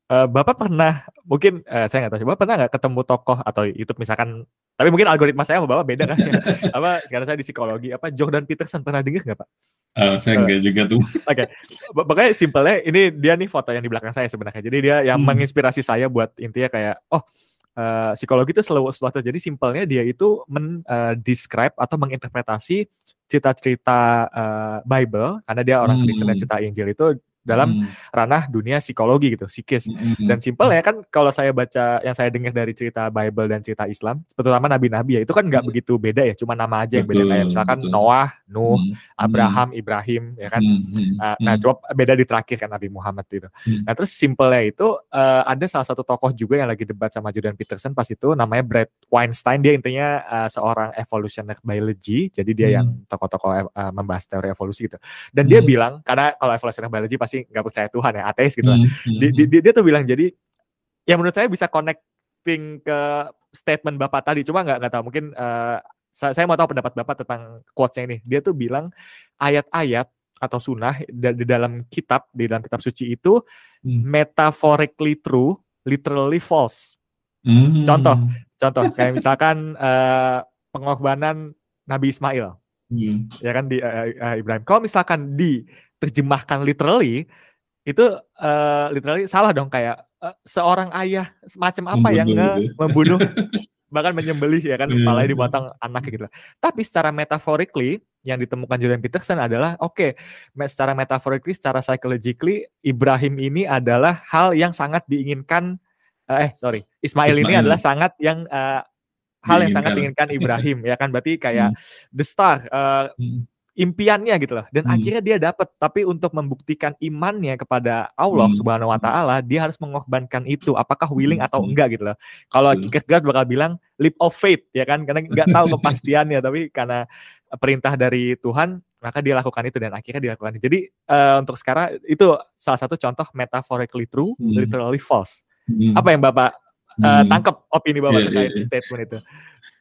Uh, Bapak pernah mungkin uh, saya nggak tahu Bapak pernah nggak ketemu tokoh atau YouTube misalkan tapi mungkin algoritma saya sama Bapak beda kan ya. apa sekarang saya di psikologi apa Jordan Peterson pernah dengar nggak Pak? Uh, saya enggak juga tuh. Oke, okay. pokoknya simpelnya ini dia nih foto yang di belakang saya sebenarnya. Jadi dia yang hmm. menginspirasi saya buat intinya kayak oh uh, psikologi itu selalu sesuatu. Jadi simpelnya dia itu men uh, describe atau menginterpretasi cerita-cerita uh, Bible karena dia orang hmm. Kristen dan cerita Injil itu dalam hmm. ranah dunia psikologi gitu, psikis. Hmm. Dan simpel ya kan kalau saya baca yang saya dengar dari cerita Bible dan cerita Islam, terutama nabi-nabi ya itu kan nggak hmm. begitu beda ya, cuma nama aja yang betul, beda kayak misalkan betul. Noah, Nuh, hmm. Abraham, Ibrahim ya kan. Hmm. Uh, nah, coba beda di terakhir kan Nabi Muhammad itu. Hmm. Nah, terus simpelnya itu uh, ada salah satu tokoh juga yang lagi debat sama Jordan Peterson pas itu namanya Brad Weinstein dia intinya uh, seorang evolutionary biology, jadi dia hmm. yang tokoh-tokoh uh, membahas teori evolusi gitu. Dan hmm. dia bilang karena kalau evolutionary biology pasti pasti nggak percaya Tuhan ya ateis gitu lah. Hmm. Dia, dia, dia tuh bilang jadi ya menurut saya bisa connecting ke statement bapak tadi cuma nggak nggak tahu mungkin uh, saya, saya mau tahu pendapat bapak tentang quotesnya ini. Dia tuh bilang ayat-ayat atau sunnah di dalam kitab di dalam kitab suci itu hmm. metaphorically true, literally false. Hmm. Contoh, contoh kayak misalkan uh, pengorbanan Nabi Ismail, hmm. ya kan di uh, uh, Ibrahim. Kalau misalkan di terjemahkan literally itu uh, literally salah dong kayak uh, seorang ayah semacam apa membunuh yang nge gitu. membunuh bahkan menyembelih ya kan yeah. kepalanya dipotong anak gitu. Tapi secara metaphorically yang ditemukan Jordan Peterson adalah oke, okay, secara metaphorically, secara psychologically Ibrahim ini adalah hal yang sangat diinginkan uh, eh sorry, Ismail, Ismail. ini adalah sangat yang uh, hal yang sangat diinginkan Ibrahim ya kan berarti kayak hmm. the star uh, hmm impiannya gitu loh dan hmm. akhirnya dia dapat tapi untuk membuktikan imannya kepada Allah hmm. Subhanahu wa taala dia harus mengorbankan itu apakah willing atau hmm. enggak gitu loh kalau hmm. Kierkegaard bakal bilang leap of faith ya kan karena nggak tahu kepastiannya tapi karena perintah dari Tuhan maka dia lakukan itu dan akhirnya dilakukan jadi uh, untuk sekarang itu salah satu contoh metaphorically true hmm. literally false hmm. apa yang bapak uh, tangkap opini bapak yeah, terkait yeah, yeah. statement itu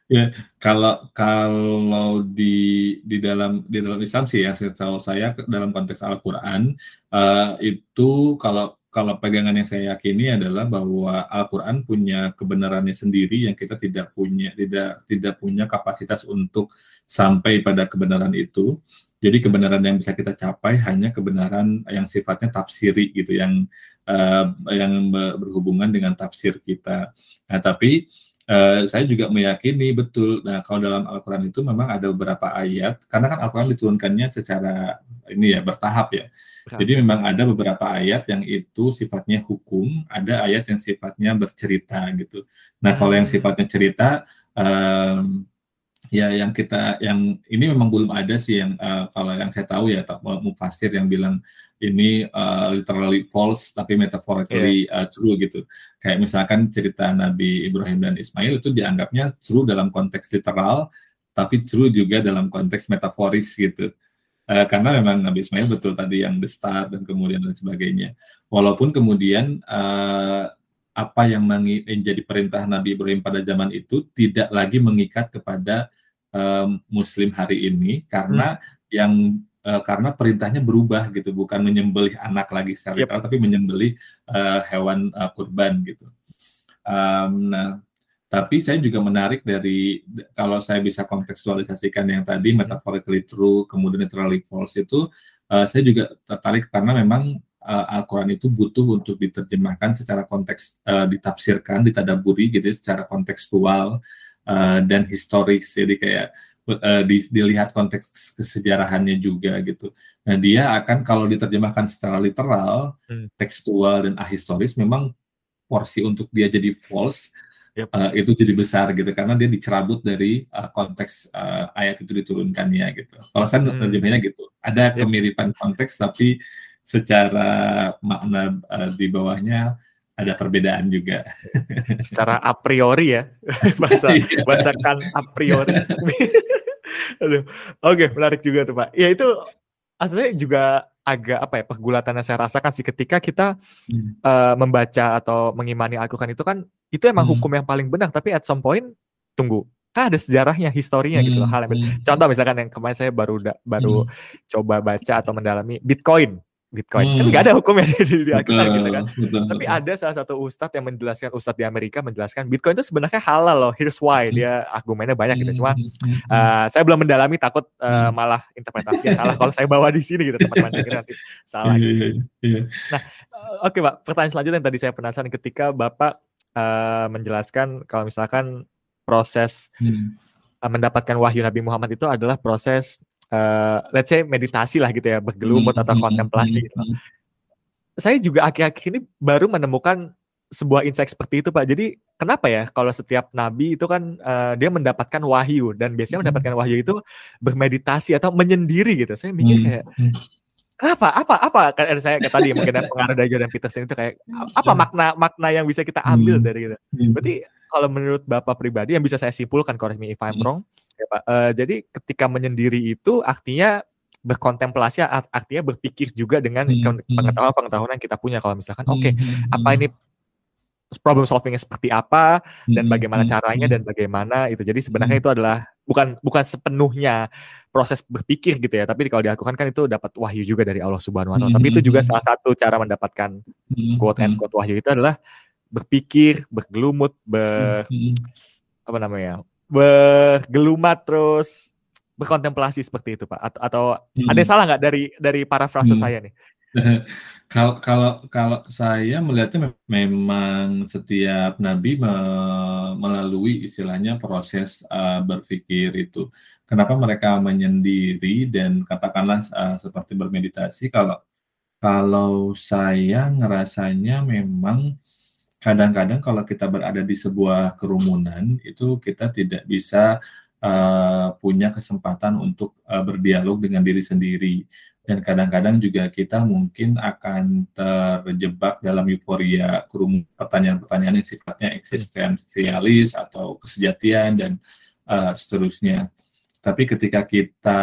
Ya, kalau kalau di di dalam di dalam Islam sih ya, setahu saya dalam konteks Al-Qur'an uh, itu kalau kalau pegangan yang saya yakini adalah bahwa Al-Qur'an punya kebenarannya sendiri yang kita tidak punya tidak tidak punya kapasitas untuk sampai pada kebenaran itu. Jadi kebenaran yang bisa kita capai hanya kebenaran yang sifatnya tafsiri gitu yang uh, yang berhubungan dengan tafsir kita. Nah, tapi Uh, saya juga meyakini betul. Nah, kalau dalam Al-Quran itu memang ada beberapa ayat, karena kan Al-Quran diturunkannya secara ini ya bertahap ya. Berhasil. Jadi memang ada beberapa ayat yang itu sifatnya hukum, ada ayat yang sifatnya bercerita gitu. Nah, kalau yang sifatnya cerita, um, ya yang kita yang ini memang belum ada sih yang uh, kalau yang saya tahu ya mufasir yang bilang ini uh, literally false tapi metaphorically yeah. uh, true gitu. Kayak misalkan cerita Nabi Ibrahim dan Ismail itu dianggapnya true dalam konteks literal tapi true juga dalam konteks metaforis gitu. Uh, karena memang Nabi Ismail betul tadi yang the start dan kemudian dan sebagainya. Walaupun kemudian uh, apa yang menjadi perintah Nabi Ibrahim pada zaman itu tidak lagi mengikat kepada um, Muslim hari ini karena hmm. yang uh, karena perintahnya berubah gitu bukan menyembelih anak lagi secara yep. tapi menyembelih uh, hewan uh, kurban gitu. Um, nah, tapi saya juga menarik dari kalau saya bisa kontekstualisasikan yang tadi metaphorically true kemudian literally false itu uh, saya juga tertarik karena memang uh, Al-Quran itu butuh untuk diterjemahkan secara konteks, uh, ditafsirkan, ditadaburi gitu ya, secara kontekstual uh, dan historis. Jadi kayak uh, di, dilihat konteks kesejarahannya juga gitu. Nah dia akan kalau diterjemahkan secara literal, hmm. tekstual dan ahistoris, memang porsi untuk dia jadi false yep. uh, itu jadi besar gitu karena dia dicerabut dari uh, konteks uh, ayat itu diturunkannya gitu. Kalau saya hmm. terjemahnya gitu, ada kemiripan konteks tapi secara makna uh, di bawahnya ada perbedaan juga. Secara a priori ya, bahasa iya. bahasakan a priori. Aduh. Oke, menarik juga tuh, Pak. Ya itu aslinya juga agak apa ya pergulatan yang saya rasakan sih ketika kita hmm. uh, membaca atau mengimani Al-Quran itu kan itu emang hmm. hukum yang paling benar tapi at some point tunggu kan ada sejarahnya historinya hmm. gitu loh hal yang hmm. contoh misalkan yang kemarin saya baru baru hmm. coba baca atau mendalami Bitcoin Bitcoin. Hmm. Kan nggak ada hukumnya di, di, di Alkitab gitu kan. Betul, Tapi betul. ada salah satu ustadz yang menjelaskan ustadz di Amerika menjelaskan Bitcoin itu sebenarnya halal loh. Here's why. Hmm. Dia argumennya banyak gitu. Cuma uh, saya belum mendalami takut uh, malah interpretasinya salah kalau saya bawa di sini gitu teman-teman nanti salah gitu. Iya, iya. Nah, uh, oke okay, Pak. Pertanyaan selanjutnya yang tadi saya penasaran ketika Bapak uh, menjelaskan kalau misalkan proses hmm. uh, mendapatkan wahyu Nabi Muhammad itu adalah proses uh, let's say meditasi lah gitu ya, bergelumut atau hmm, hmm, kontemplasi gitu. Hmm, Saya juga akhir-akhir ini baru menemukan sebuah insight seperti itu Pak. Jadi kenapa ya kalau setiap nabi itu kan uh, dia mendapatkan wahyu dan biasanya mendapatkan wahyu itu bermeditasi atau menyendiri gitu. Saya mikir kayak kenapa? Apa? Apa? Kan saya kata tadi mungkin pengaruh dari Jordan Peterson itu kayak apa makna makna yang bisa kita ambil dari itu. Berarti kalau menurut Bapak pribadi yang bisa saya simpulkan correct me if I'm wrong ya Pak. Uh, jadi ketika menyendiri itu artinya berkontemplasi artinya berpikir juga dengan hmm, hmm. pengetahuan-pengetahuan yang kita punya. Kalau misalkan oke okay, hmm, apa ini problem solvingnya seperti apa dan bagaimana caranya dan bagaimana? Itu. Jadi sebenarnya itu adalah bukan bukan sepenuhnya proses berpikir gitu ya. Tapi kalau dilakukan kan itu dapat wahyu juga dari Allah Subhanahu Wa Taala. Tapi itu juga salah satu cara mendapatkan quote and quote wahyu itu adalah berpikir bergelumut ber apa namanya bergelumat terus berkontemplasi seperti itu pak. Atau, atau hmm. ada yang salah nggak dari dari parafrase hmm. saya nih kalau kalau kalau saya melihatnya memang setiap nabi me melalui istilahnya proses uh, berpikir itu. Kenapa mereka menyendiri dan katakanlah uh, seperti bermeditasi kalau kalau saya ngerasanya memang kadang-kadang kalau kita berada di sebuah kerumunan itu kita tidak bisa uh, punya kesempatan untuk uh, berdialog dengan diri sendiri dan kadang-kadang juga kita mungkin akan terjebak dalam euforia kerumunan pertanyaan-pertanyaan yang sifatnya eksistensialis atau kesejatian dan uh, seterusnya. Tapi ketika kita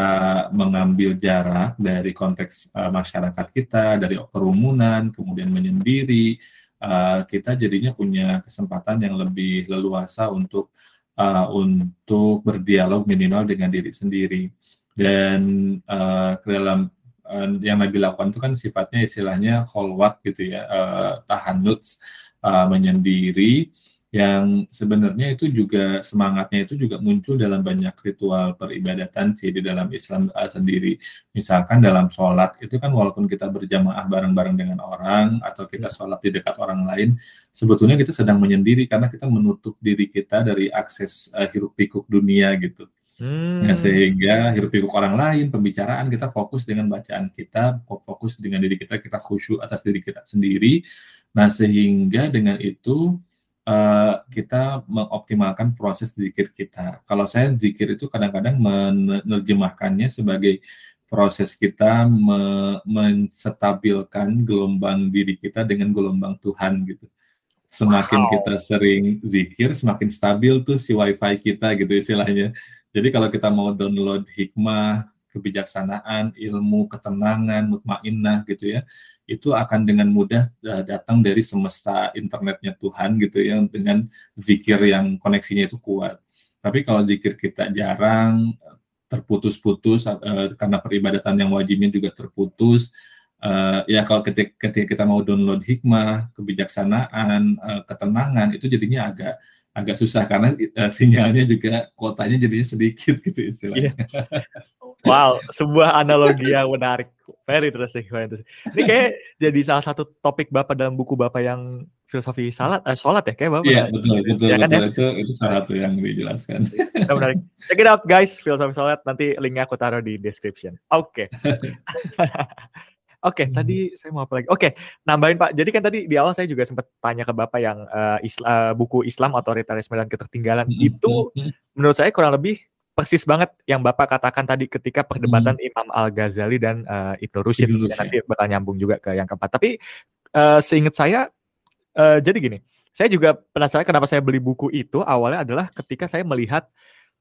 mengambil jarak dari konteks uh, masyarakat kita, dari kerumunan, kemudian menyendiri, uh, kita jadinya punya kesempatan yang lebih leluasa untuk uh, untuk berdialog minimal dengan diri sendiri dan uh, dalam uh, yang Nabi lakukan itu kan sifatnya istilahnya kholwat gitu ya uh, tahanuts uh, menyendiri yang sebenarnya itu juga semangatnya itu juga muncul dalam banyak ritual peribadatan sih di dalam Islam uh, sendiri. Misalkan dalam sholat itu kan walaupun kita berjamaah bareng-bareng dengan orang atau kita ya. sholat di dekat orang lain, sebetulnya kita sedang menyendiri karena kita menutup diri kita dari akses uh, hiruk pikuk dunia gitu. Hmm. Ya, sehingga hiruk pikuk orang lain, pembicaraan kita fokus dengan bacaan kita, fokus dengan diri kita, kita khusyuk atas diri kita sendiri. Nah sehingga dengan itu uh, kita mengoptimalkan proses zikir kita. Kalau saya zikir itu kadang-kadang menerjemahkannya sebagai proses kita me menstabilkan gelombang diri kita dengan gelombang Tuhan gitu. Semakin wow. kita sering zikir, semakin stabil tuh si wifi kita gitu istilahnya. Jadi kalau kita mau download hikmah, kebijaksanaan, ilmu, ketenangan, mutmainnah gitu ya, itu akan dengan mudah uh, datang dari semesta internetnya Tuhan gitu ya dengan zikir yang koneksinya itu kuat. Tapi kalau zikir kita jarang terputus-putus uh, karena peribadatan yang wajibnya juga terputus, uh, ya kalau ketika, kita mau download hikmah, kebijaksanaan, ketenangan itu jadinya agak agak susah karena uh, sinyalnya juga kuotanya jadinya sedikit gitu istilahnya. Yeah. Wow, sebuah analogi yang menarik. Very interesting, very interesting. Ini kayak jadi salah satu topik Bapak dalam buku Bapak yang filosofi salat, eh, sholat ya kayak Bapak. Iya, betul, betul, ya, kan, betul. Ya? Itu, itu salah satu yang dijelaskan. Itu menarik. Check it out guys, filosofi salat. Nanti linknya aku taruh di description. Oke. Okay. Oke, okay, hmm. tadi saya mau apa lagi? Oke, okay, nambahin Pak. Jadi kan tadi di awal saya juga sempat tanya ke Bapak yang uh, isla, uh, buku Islam otoritarisme dan ketertinggalan hmm. itu hmm. hmm. menurut saya kurang lebih persis banget yang Bapak katakan tadi ketika perdebatan hmm. Imam Al-Ghazali dan uh, Ibnu Rushd. Ya, nanti bakal nyambung juga ke yang keempat. Tapi uh, seingat saya uh, jadi gini, saya juga penasaran kenapa saya beli buku itu awalnya adalah ketika saya melihat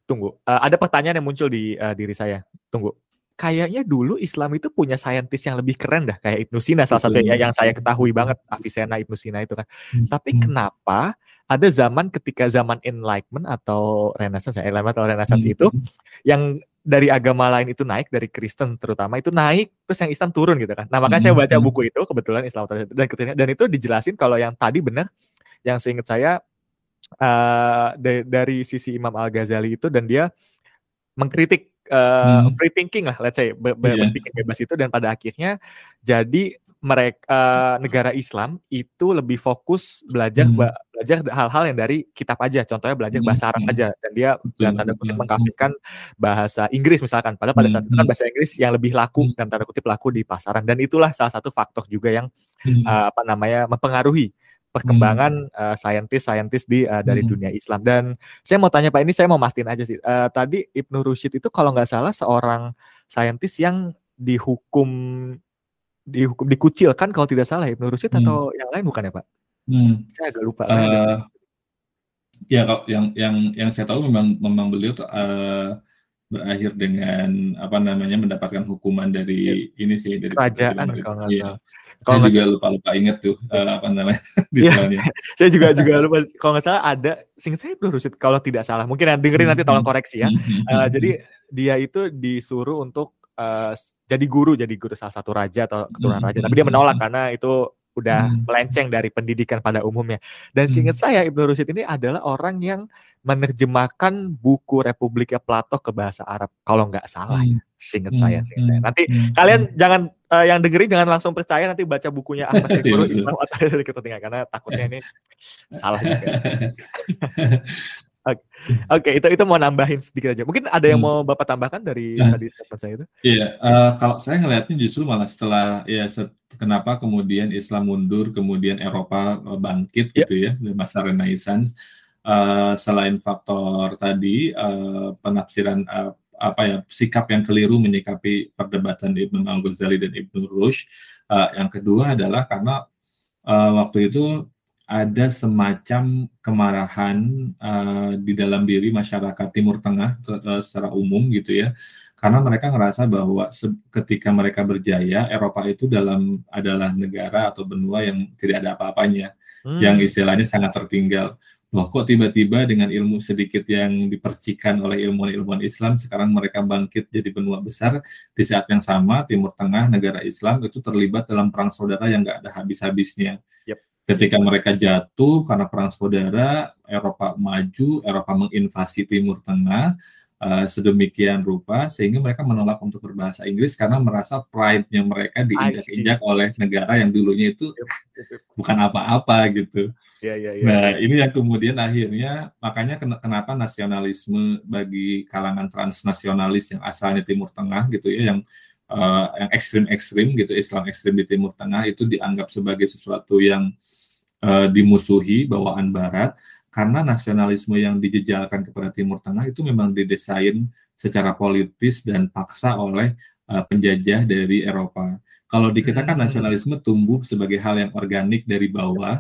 tunggu, uh, ada pertanyaan yang muncul di uh, diri saya. Tunggu. Kayaknya dulu Islam itu punya saintis yang lebih keren dah, kayak Ibnu Sina salah satunya yang saya ketahui banget, Avicenna, Ibnu Sina itu kan. Hmm. Tapi hmm. kenapa ada zaman ketika zaman Enlightenment atau Renaissance ya, Enlightenment atau Renaissance hmm. itu yang dari agama lain itu naik dari Kristen terutama itu naik terus yang Islam turun gitu kan. Nah, makanya saya baca buku itu kebetulan Islam dan dan itu dijelasin kalau yang tadi benar yang seingat saya uh, dari, dari sisi Imam Al Ghazali itu dan dia mengkritik uh, hmm. free thinking lah, let's say be be yeah. berpikir bebas itu dan pada akhirnya jadi mereka uh, negara Islam itu lebih fokus belajar hmm. belajar hal-hal yang dari kitab aja contohnya belajar hmm. bahasa Arab hmm. aja dan dia dalam tanda kutip mengkafirkan bahasa Inggris misalkan padahal pada saat itu kan hmm. bahasa Inggris yang lebih laku dan tanda kutip laku di pasaran dan itulah salah satu faktor juga yang hmm. uh, apa namanya mempengaruhi perkembangan hmm. uh, saintis-saintis di uh, dari hmm. dunia Islam. Dan saya mau tanya Pak ini saya mau mastiin aja sih. Uh, tadi Ibnu Rushid itu kalau nggak salah seorang saintis yang dihukum dihukum dikucilkan kalau tidak salah Ibnu Rushid hmm. atau yang lain bukan ya Pak? Hmm. Saya agak lupa. Uh, ya kalau yang yang yang saya tahu memang memang beliau uh, berakhir dengan apa namanya mendapatkan hukuman dari ya. ini sih dari kerajaan kalau nggak iya. salah. Kalau saya juga lupa-lupa inget tuh uh, apa namanya detailnya. saya juga juga lupa. Kalau nggak salah ada, sing saya belum rusit kalau tidak salah. Mungkin dengerin nanti tolong koreksi ya. Uh, jadi dia itu disuruh untuk uh, jadi guru, jadi guru salah satu raja atau keturunan raja. Tapi dia menolak karena itu udah melenceng dari pendidikan pada umumnya. Dan seingat saya Ibnu Rushid ini adalah orang yang menerjemahkan buku Republiknya Plato ke bahasa Arab kalau nggak salah ya. Seingat hmm. saya, seingat saya. Nanti hmm. kalian jangan uh, yang dengerin jangan langsung percaya nanti baca bukunya Ahmad Guru Islam atau dari karena takutnya ini salah juga. Oke, okay. itu itu mau nambahin sedikit aja. Mungkin ada yang hmm. mau bapak tambahkan dari nah, tadi statement saya itu? Iya, uh, kalau saya ngelihatnya justru malah setelah ya set, kenapa kemudian Islam mundur, kemudian Eropa eh, bangkit yep. gitu ya di masa Renaissance. Uh, selain faktor tadi uh, penafsiran uh, apa ya sikap yang keliru menyikapi perdebatan Ibnu Al Ghazali dan Ibnu Rushd. Uh, yang kedua adalah karena uh, waktu itu ada semacam kemarahan uh, di dalam diri masyarakat Timur Tengah uh, secara umum gitu ya karena mereka ngerasa bahwa ketika mereka berjaya Eropa itu dalam adalah negara atau benua yang tidak ada apa-apanya hmm. yang istilahnya sangat tertinggal loh kok tiba-tiba dengan ilmu sedikit yang dipercikan oleh ilmuwan-ilmuwan Islam sekarang mereka bangkit jadi benua besar di saat yang sama Timur Tengah negara Islam itu terlibat dalam perang saudara yang nggak ada habis-habisnya yep. ketika mereka jatuh karena perang saudara Eropa maju Eropa menginvasi Timur Tengah uh, sedemikian rupa sehingga mereka menolak untuk berbahasa Inggris karena merasa pride-nya mereka diinjak-injak oleh negara yang dulunya itu bukan apa-apa gitu. Ya, ya, ya. Nah, ini yang kemudian akhirnya makanya ken kenapa nasionalisme bagi kalangan transnasionalis yang asalnya Timur Tengah gitu ya, yang uh, yang ekstrim-ekstrim gitu, Islam ekstrim di Timur Tengah itu dianggap sebagai sesuatu yang uh, dimusuhi bawaan Barat karena nasionalisme yang dijejalkan kepada Timur Tengah itu memang didesain secara politis dan paksa oleh uh, penjajah dari Eropa. Kalau di kita kan hmm. nasionalisme tumbuh sebagai hal yang organik dari bawah,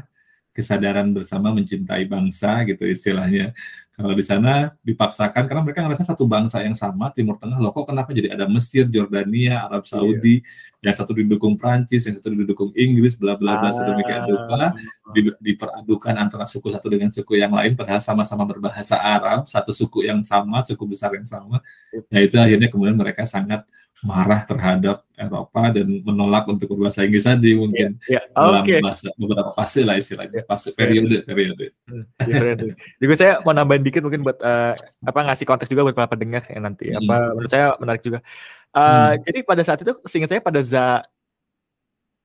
kesadaran bersama mencintai bangsa gitu istilahnya. Kalau di sana dipaksakan karena mereka ngerasa satu bangsa yang sama Timur Tengah loh kok kenapa jadi ada Mesir, Jordania, Arab iya. Saudi, iya. yang satu didukung Prancis, yang satu didukung Inggris, bla bla bla ah. sedemikian rupa di, diperadukan antara suku satu dengan suku yang lain padahal sama-sama berbahasa Arab, satu suku yang sama, suku besar yang sama. Nah itu akhirnya kemudian mereka sangat marah terhadap Eropa dan menolak untuk berbahasa Inggris tadi mungkin yeah, yeah. dalam okay. bahasa, beberapa fase lah istilahnya fase periode periode. Hmm, ya, Juga saya mau nambahin dikit mungkin buat uh, apa ngasih konteks juga buat para pendengar ya nanti hmm. apa menurut saya menarik juga. Uh, hmm. Jadi pada saat itu seingat saya pada za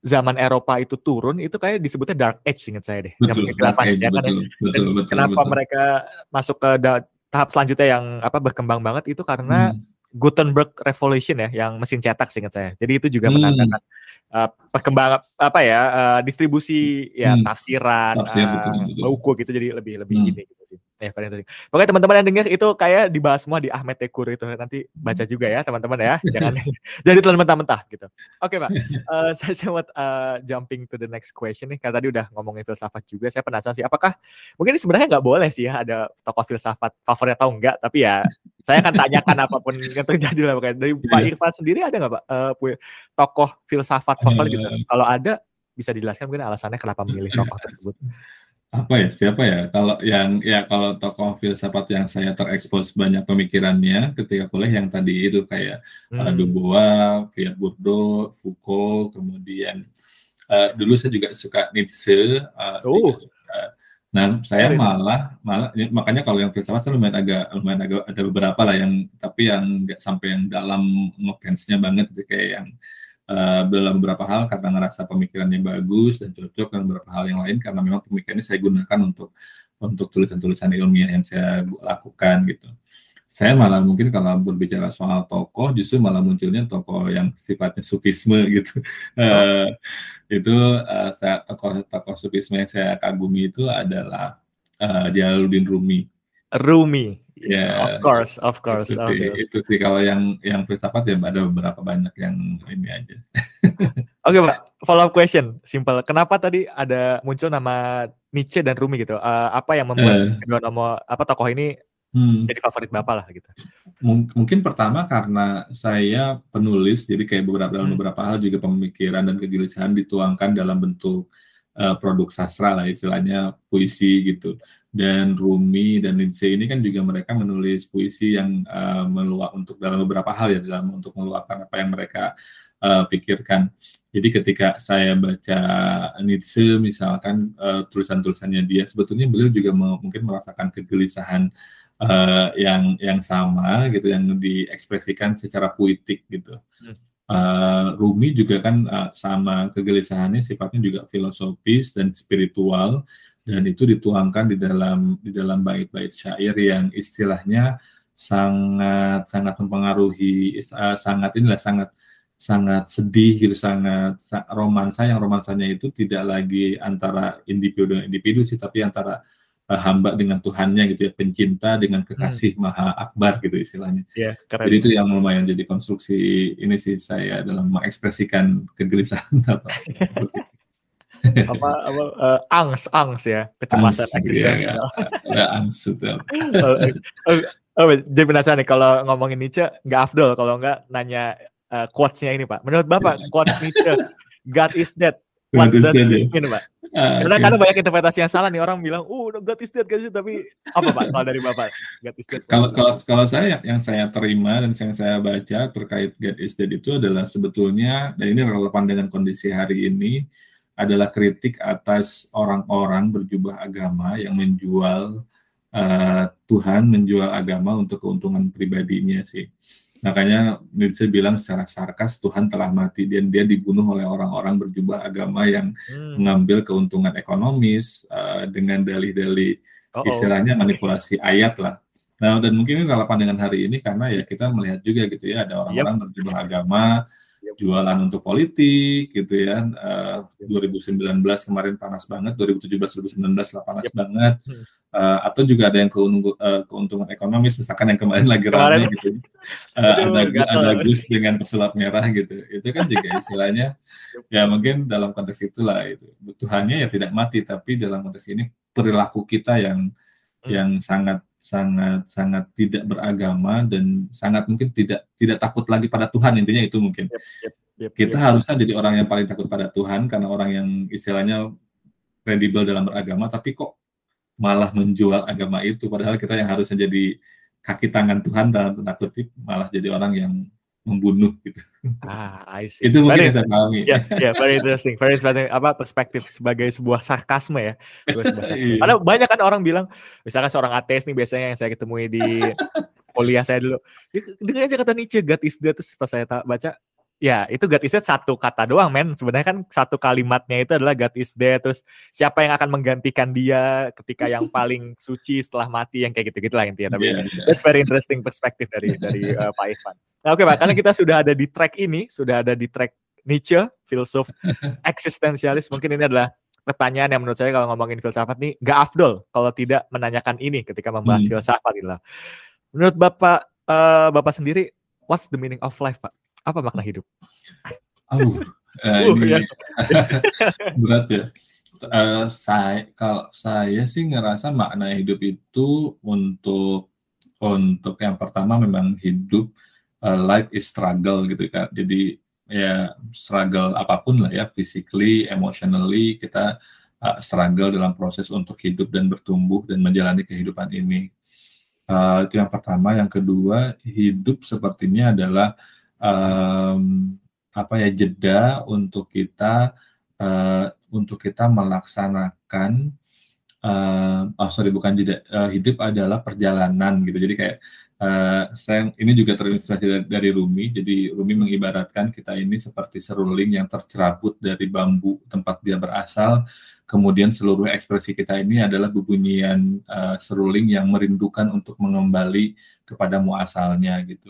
zaman Eropa itu turun itu kayak disebutnya dark age ingat saya deh. Betul, dark age, ya kan betul, ya. betul, betul, kenapa betul. mereka masuk ke tahap selanjutnya yang apa berkembang banget itu karena hmm Gutenberg Revolution ya, yang mesin cetak singkat saya. Jadi itu juga hmm. menandakan uh, perkembangan apa ya uh, distribusi ya hmm. tafsiran, Tafsir, uh, betul, betul. buku gitu jadi lebih lebih hmm. gini gitu sih. Ya, very interesting. Pokoknya teman-teman yang dengar itu kayak dibahas semua di Ahmed Tekur itu nanti baca juga ya teman-teman ya. Jangan jadi telan mentah-mentah gitu. Oke, Pak. Uh, saya mau uh, jumping to the next question nih. Karena tadi udah ngomongin filsafat juga. Saya penasaran sih apakah mungkin ini sebenarnya nggak boleh sih ya ada tokoh filsafat favorit atau enggak, tapi ya saya akan tanyakan apa pun yang terjadi lah pokoknya. Dari Pak iya. Irfan sendiri ada nggak Pak uh, tokoh filsafat favorit gitu? Kalau ada bisa dijelaskan mungkin alasannya kenapa memilih tokoh tersebut apa ya siapa ya kalau yang ya kalau tokoh filsafat yang saya terekspos banyak pemikirannya ketika kuliah yang tadi itu kayak hmm. uh, Dubois, Pierre Bourdieu, Foucault, kemudian uh, dulu saya juga suka Nietzsche. Uh, oh. Nah, saya malah malah ya, makanya kalau yang filsafat saya lumayan agak lumayan agak ada beberapa lah yang tapi yang nggak sampai yang dalam ngefansnya banget gitu kayak yang uh, dalam beberapa hal karena ngerasa pemikirannya bagus dan cocok dan beberapa hal yang lain karena memang pemikirannya saya gunakan untuk untuk tulisan-tulisan ilmiah yang saya lakukan gitu. Saya malah mungkin kalau berbicara soal tokoh justru malah munculnya tokoh yang sifatnya sufisme gitu. Uh, itu uh, saya, tokoh tokoh sufisme yang saya kagumi itu adalah uh, Rumi. Rumi. Ya, yeah, of course, of course. Itu, sih, itu sih kalau yang yang filsafat ya ada beberapa banyak yang ini aja. Oke, okay, Pak. Follow up question, simple. Kenapa tadi ada muncul nama Nietzsche dan Rumi gitu? Uh, apa yang membuat uh, kedua nama apa tokoh ini hmm. jadi favorit Bapak lah gitu? M mungkin pertama karena saya penulis, jadi kayak beberapa dalam hmm. beberapa hal juga pemikiran dan kegelisahan dituangkan dalam bentuk uh, produk sastra lah istilahnya puisi gitu dan Rumi dan Nietzsche ini kan juga mereka menulis puisi yang uh, meluap untuk dalam beberapa hal ya dalam untuk meluapkan apa yang mereka uh, pikirkan. Jadi ketika saya baca Nietzsche misalkan uh, tulisan-tulisannya dia sebetulnya beliau juga mungkin merasakan kegelisahan uh, yang yang sama gitu yang diekspresikan secara puitik gitu. Uh, Rumi juga kan uh, sama kegelisahannya sifatnya juga filosofis dan spiritual dan itu dituangkan di dalam di dalam bait-bait syair yang istilahnya sangat sangat mempengaruhi uh, sangat inilah sangat sangat sedih gitu sangat romansa yang romansanya itu tidak lagi antara individu dengan individu sih tapi antara uh, hamba dengan Tuhannya gitu ya pencinta dengan kekasih hmm. maha akbar gitu istilahnya yeah, keren. jadi itu yang lumayan jadi konstruksi ini sih saya dalam mengekspresikan kegelisahan atau apa apa uh, angs angs ya kecemasan eksistensial. Ya, ya, angs itu. oh, oh, oh, jadi penasaran nih kalau ngomongin Nietzsche nggak afdol kalau nggak nanya uh, quotes-nya ini Pak. Menurut Bapak quotes Nietzsche God is dead. What does it ya? mean, Pak? Uh, Karena okay. kadang banyak interpretasi yang salah nih orang bilang, "Uh, God is dead guys," tapi apa Pak kalau dari Bapak? God is dead. Kalau kalau kalau saya yang saya terima dan yang saya baca terkait God is dead itu adalah sebetulnya dan ini relevan dengan kondisi hari ini adalah kritik atas orang-orang berjubah agama yang menjual uh, Tuhan, menjual agama untuk keuntungan pribadinya sih. Makanya Nietzsche bilang secara sarkas Tuhan telah mati dan dia dibunuh oleh orang-orang berjubah agama yang hmm. mengambil keuntungan ekonomis uh, dengan dalih-dalih istilahnya manipulasi ayat lah. Nah, dan mungkin ini relevan dengan hari ini karena ya kita melihat juga gitu ya ada orang-orang yep. berjubah agama jualan untuk politik gitu ya. Uh, 2019 kemarin panas banget, 2017 2019 lah panas yep. banget. Uh, atau juga ada yang keuntung, uh, keuntungan ekonomis misalkan yang kemarin lagi ramai gitu. Uh, ada ada Gus dengan pesulap merah gitu. Itu kan juga istilahnya ya mungkin dalam konteks itulah itu. Tuhannya ya tidak mati tapi dalam konteks ini perilaku kita yang hmm. yang sangat sangat sangat tidak beragama dan sangat mungkin tidak tidak takut lagi pada Tuhan intinya itu mungkin yep, yep, yep, kita yep. harusnya jadi orang yang paling takut pada Tuhan karena orang yang istilahnya kredibel dalam beragama tapi kok malah menjual agama itu padahal kita yang harusnya jadi kaki tangan Tuhan dalam tanda kutip malah jadi orang yang membunuh gitu. Ah, I see. Itu mungkin very, yang saya pahami. Ya, yeah, yeah, very interesting. Very interesting. Apa perspektif sebagai sebuah sarkasme ya. Iya. Karena banyak kan orang bilang, misalkan seorang ateis nih biasanya yang saya ketemui di kuliah saya dulu. Dengan aja kata Nietzsche, God is dead. Terus pas saya baca, ya itu God is dead satu kata doang men sebenarnya kan satu kalimatnya itu adalah God is dead terus siapa yang akan menggantikan dia ketika yang paling suci setelah mati yang kayak gitu gitu lah intinya tapi yeah, yeah. that's very interesting perspektif dari dari uh, Pak Ivan nah oke okay, Pak karena kita sudah ada di track ini sudah ada di track Nietzsche filsuf eksistensialis mungkin ini adalah pertanyaan yang menurut saya kalau ngomongin filsafat nih gak afdol kalau tidak menanyakan ini ketika membahas hmm. filsafat gitu Menurut Bapak uh, Bapak sendiri, what's the meaning of life, Pak? Apa makna hidup? Oh, uh, ini ya. berat ya. Uh, saya kalau saya sih ngerasa makna hidup itu untuk untuk yang pertama memang hidup uh, life is struggle gitu kan. Jadi ya struggle apa pun lah ya, physically, emotionally kita uh, struggle dalam proses untuk hidup dan bertumbuh dan menjalani kehidupan ini. Uh, itu yang pertama. Yang kedua, hidup sepertinya adalah um, apa ya jeda untuk kita uh, untuk kita melaksanakan uh, oh sorry bukan jeda uh, hidup adalah perjalanan gitu. Jadi kayak uh, saya ini juga terinspirasi dari, Rumi. Jadi Rumi mengibaratkan kita ini seperti seruling yang tercerabut dari bambu tempat dia berasal. Kemudian seluruh ekspresi kita ini adalah bebunyian uh, seruling yang merindukan untuk mengembali kepada muasalnya gitu.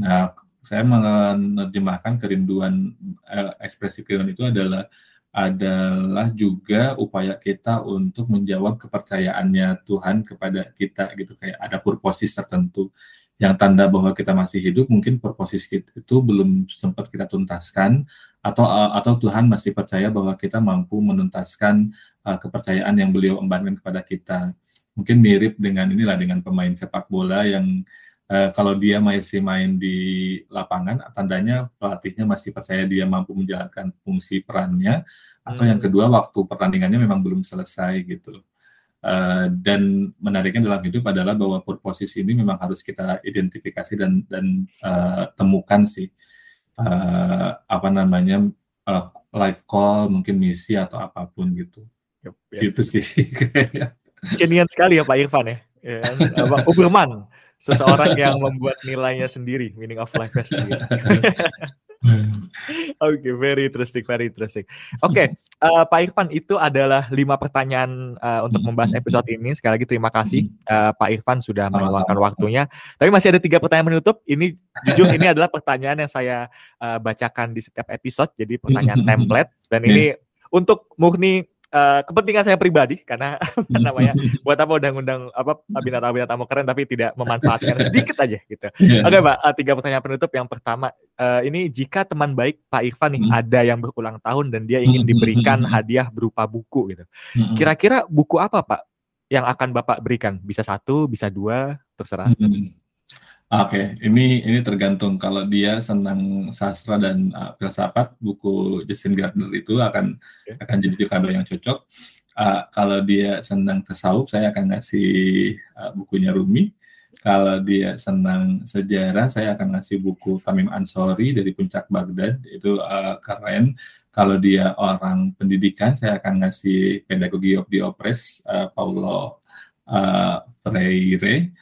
Nah, saya menerjemahkan kerinduan uh, ekspresi kerinduan itu adalah adalah juga upaya kita untuk menjawab kepercayaannya Tuhan kepada kita gitu kayak ada purposis tertentu yang tanda bahwa kita masih hidup mungkin purposis itu belum sempat kita tuntaskan atau uh, atau Tuhan masih percaya bahwa kita mampu menuntaskan uh, kepercayaan yang beliau embankan kepada kita. Mungkin mirip dengan inilah dengan pemain sepak bola yang uh, kalau dia masih main di lapangan, tandanya pelatihnya masih percaya dia mampu menjalankan fungsi perannya. Atau hmm. yang kedua waktu pertandingannya memang belum selesai gitu. Uh, dan menariknya dalam hidup adalah bahwa posisi ini memang harus kita identifikasi dan dan uh, temukan sih uh, apa namanya uh, live call mungkin misi atau apa pun gitu yep, yep. itu sih Kenian sekali ya Pak Irfan ya, ya Pak Uberman seseorang yang membuat nilainya sendiri meaning of life sendiri Oke, okay, very interesting, very interesting. Oke, okay, uh, Pak Irfan, itu adalah lima pertanyaan uh, untuk membahas episode ini. Sekali lagi terima kasih uh, Pak Irfan sudah meluangkan waktunya. Tapi masih ada tiga pertanyaan menutup. Ini jujur ini adalah pertanyaan yang saya uh, bacakan di setiap episode. Jadi pertanyaan template dan ini untuk murni uh, kepentingan saya pribadi karena namanya buat apa undang-undang apa binatang tamu keren tapi tidak memanfaatkan sedikit aja gitu. Yeah. Oke okay, Pak, uh, tiga pertanyaan penutup. Yang pertama, uh, ini jika teman baik Pak Irfan nih hmm. ada yang berulang tahun dan dia ingin hmm, hmm, diberikan hadiah berupa buku gitu. Kira-kira buku apa Pak yang akan Bapak berikan? Bisa satu, bisa dua, terserah. Oke, okay. ini ini tergantung kalau dia senang sastra dan uh, filsafat, buku Justin Gardner itu akan okay. akan jadi kado yang cocok. Uh, kalau dia senang tasawuf, saya akan ngasih uh, bukunya Rumi. Kalau dia senang sejarah, saya akan ngasih buku Tamim Ansori dari Puncak Baghdad, itu uh, keren. Kalau dia orang pendidikan, saya akan ngasih Pedagogi of the Oppressed, uh, Paulo uh, Freire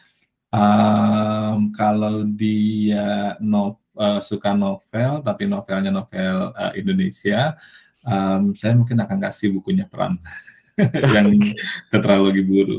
Um, kalau dia no, uh, suka novel, tapi novelnya novel uh, Indonesia, um, saya mungkin akan kasih bukunya Pram yang tetralogi buru.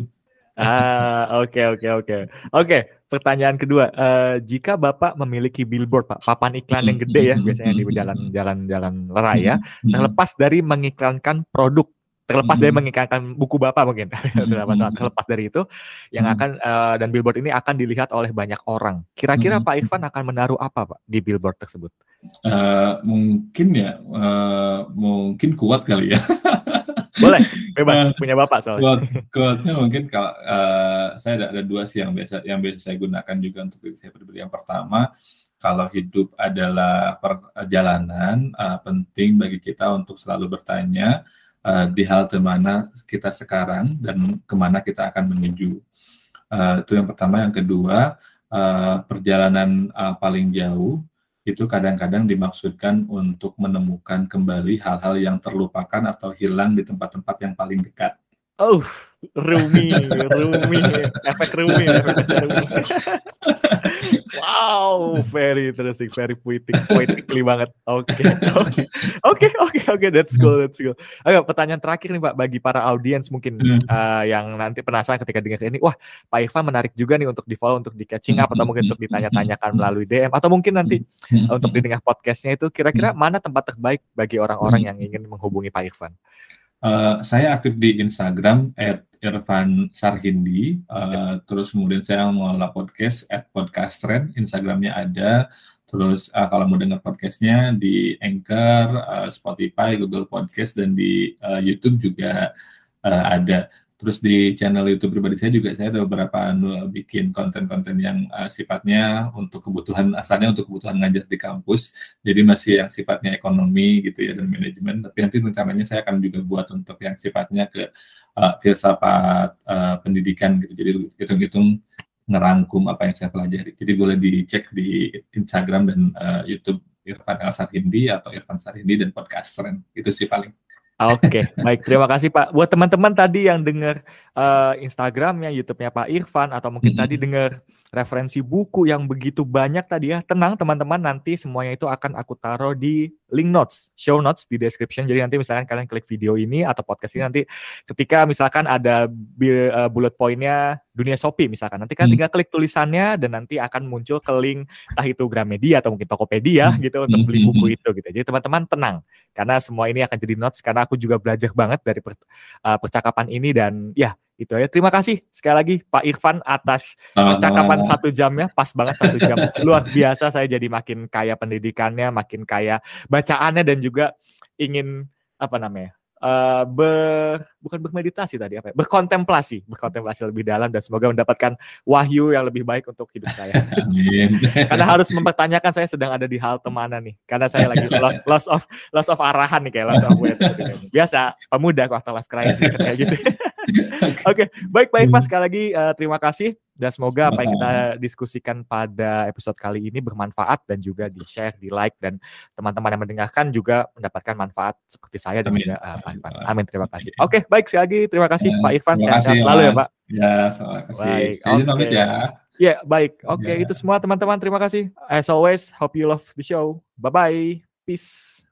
Ah, oke okay, oke okay, oke. Okay. Oke, pertanyaan kedua. Uh, jika Bapak memiliki billboard, Pak, papan iklan yang gede ya, biasanya di jalan-jalan jalan raya, terlepas dari mengiklankan produk terlepas dari hmm. mengiklankan buku bapak mungkin. Hmm. terlepas dari itu yang hmm. akan uh, dan billboard ini akan dilihat oleh banyak orang. Kira-kira Pak Irfan akan menaruh apa Pak di billboard tersebut? Uh, mungkin ya uh, mungkin kuat kali ya. Boleh bebas uh, punya bapak soalnya. kuat, kuatnya mungkin kalau uh, saya ada, ada dua sih yang biasa yang biasa saya gunakan juga untuk diri saya pribadi. Yang pertama kalau hidup adalah perjalanan uh, penting bagi kita untuk selalu bertanya uh, di halte mana kita sekarang dan ke mana kita akan menuju. Uh, itu yang pertama. Yang kedua, uh, perjalanan uh, paling jauh itu kadang-kadang dimaksudkan untuk menemukan kembali hal-hal yang terlupakan atau hilang di tempat-tempat yang paling dekat. Oh, Rumi, Rumi, efek Rumi, efek Rumi. wow, very interesting, very poetic, poetically banget. Oke, oke, oke, oke, oke, that's cool, that's cool. Oke, pertanyaan terakhir nih Pak bagi para audiens mungkin uh, yang nanti penasaran ketika dengar ini, wah Pak Ivan menarik juga nih untuk di follow, untuk di catching up atau mungkin untuk ditanya-tanyakan melalui DM atau mungkin nanti uh, untuk didengar podcastnya itu kira-kira mana tempat terbaik bagi orang-orang yang ingin menghubungi Pak Ivan? Uh, saya aktif di Instagram at Irfan Sarhindi. Uh, terus kemudian saya mengelola podcast at Podcast Trend. Instagramnya ada. Terus uh, kalau mau dengar podcastnya di Anchor, uh, Spotify, Google Podcast, dan di uh, YouTube juga uh, ada. Terus di channel YouTube pribadi saya juga saya ada beberapa anu, bikin konten-konten yang uh, sifatnya untuk kebutuhan asalnya untuk kebutuhan ngajar di kampus. Jadi masih yang sifatnya ekonomi gitu ya dan manajemen. Tapi nanti rencananya saya akan juga buat untuk yang sifatnya ke uh, filsafat uh, pendidikan gitu. Jadi hitung-hitung ngerangkum apa yang saya pelajari. Jadi boleh dicek di Instagram dan uh, YouTube Irfan El Sarhindi atau Irfan Sarhindi dan podcast Itu sih paling. Oke, okay, baik. Terima kasih Pak. Buat teman-teman tadi yang dengar uh, Instagramnya, YouTube-nya Pak Irfan, atau mungkin mm -hmm. tadi dengar referensi buku yang begitu banyak tadi ya. Tenang teman-teman, nanti semuanya itu akan aku taruh di link notes, show notes di description. Jadi nanti misalkan kalian klik video ini atau podcast ini nanti ketika misalkan ada uh, bullet pointnya dunia Shopee misalkan, nanti kan hmm. tinggal klik tulisannya dan nanti akan muncul ke link entah itu Gramedia atau mungkin Tokopedia hmm. gitu untuk beli hmm. buku itu gitu. Jadi teman-teman tenang karena semua ini akan jadi notes karena aku juga belajar banget dari per, uh, percakapan ini dan ya itu ya. Terima kasih sekali lagi Pak Irfan atas percakapan uh, satu jamnya, pas banget satu jam. Luar biasa saya jadi makin kaya pendidikannya, makin kaya bacaannya dan juga ingin apa namanya uh, ber bukan bermeditasi tadi apa ya berkontemplasi. Berkontemplasi lebih dalam dan semoga mendapatkan wahyu yang lebih baik untuk hidup saya. Karena harus mempertanyakan saya sedang ada di hal mana nih? Karena saya lagi loss loss of loss of arahan nih kayak loss of weight. Biasa pemuda waktu life crisis kayak gitu Oke, okay. baik baik Pak sekali lagi uh, terima kasih dan semoga apa yang kita diskusikan pada episode kali ini bermanfaat dan juga di share, di like dan teman-teman yang mendengarkan juga mendapatkan manfaat seperti saya dan juga uh, Pak Irfan. Amin, terima kasih. Oke, okay, baik sekali lagi terima kasih ya, Pak Irfan. Sehat selalu ya Pak. Ya, terima kasih. Baik. Okay. ya. Ya, baik. Oke, okay, ya. itu semua teman-teman. Terima kasih. As always, hope you love the show. Bye-bye. Peace.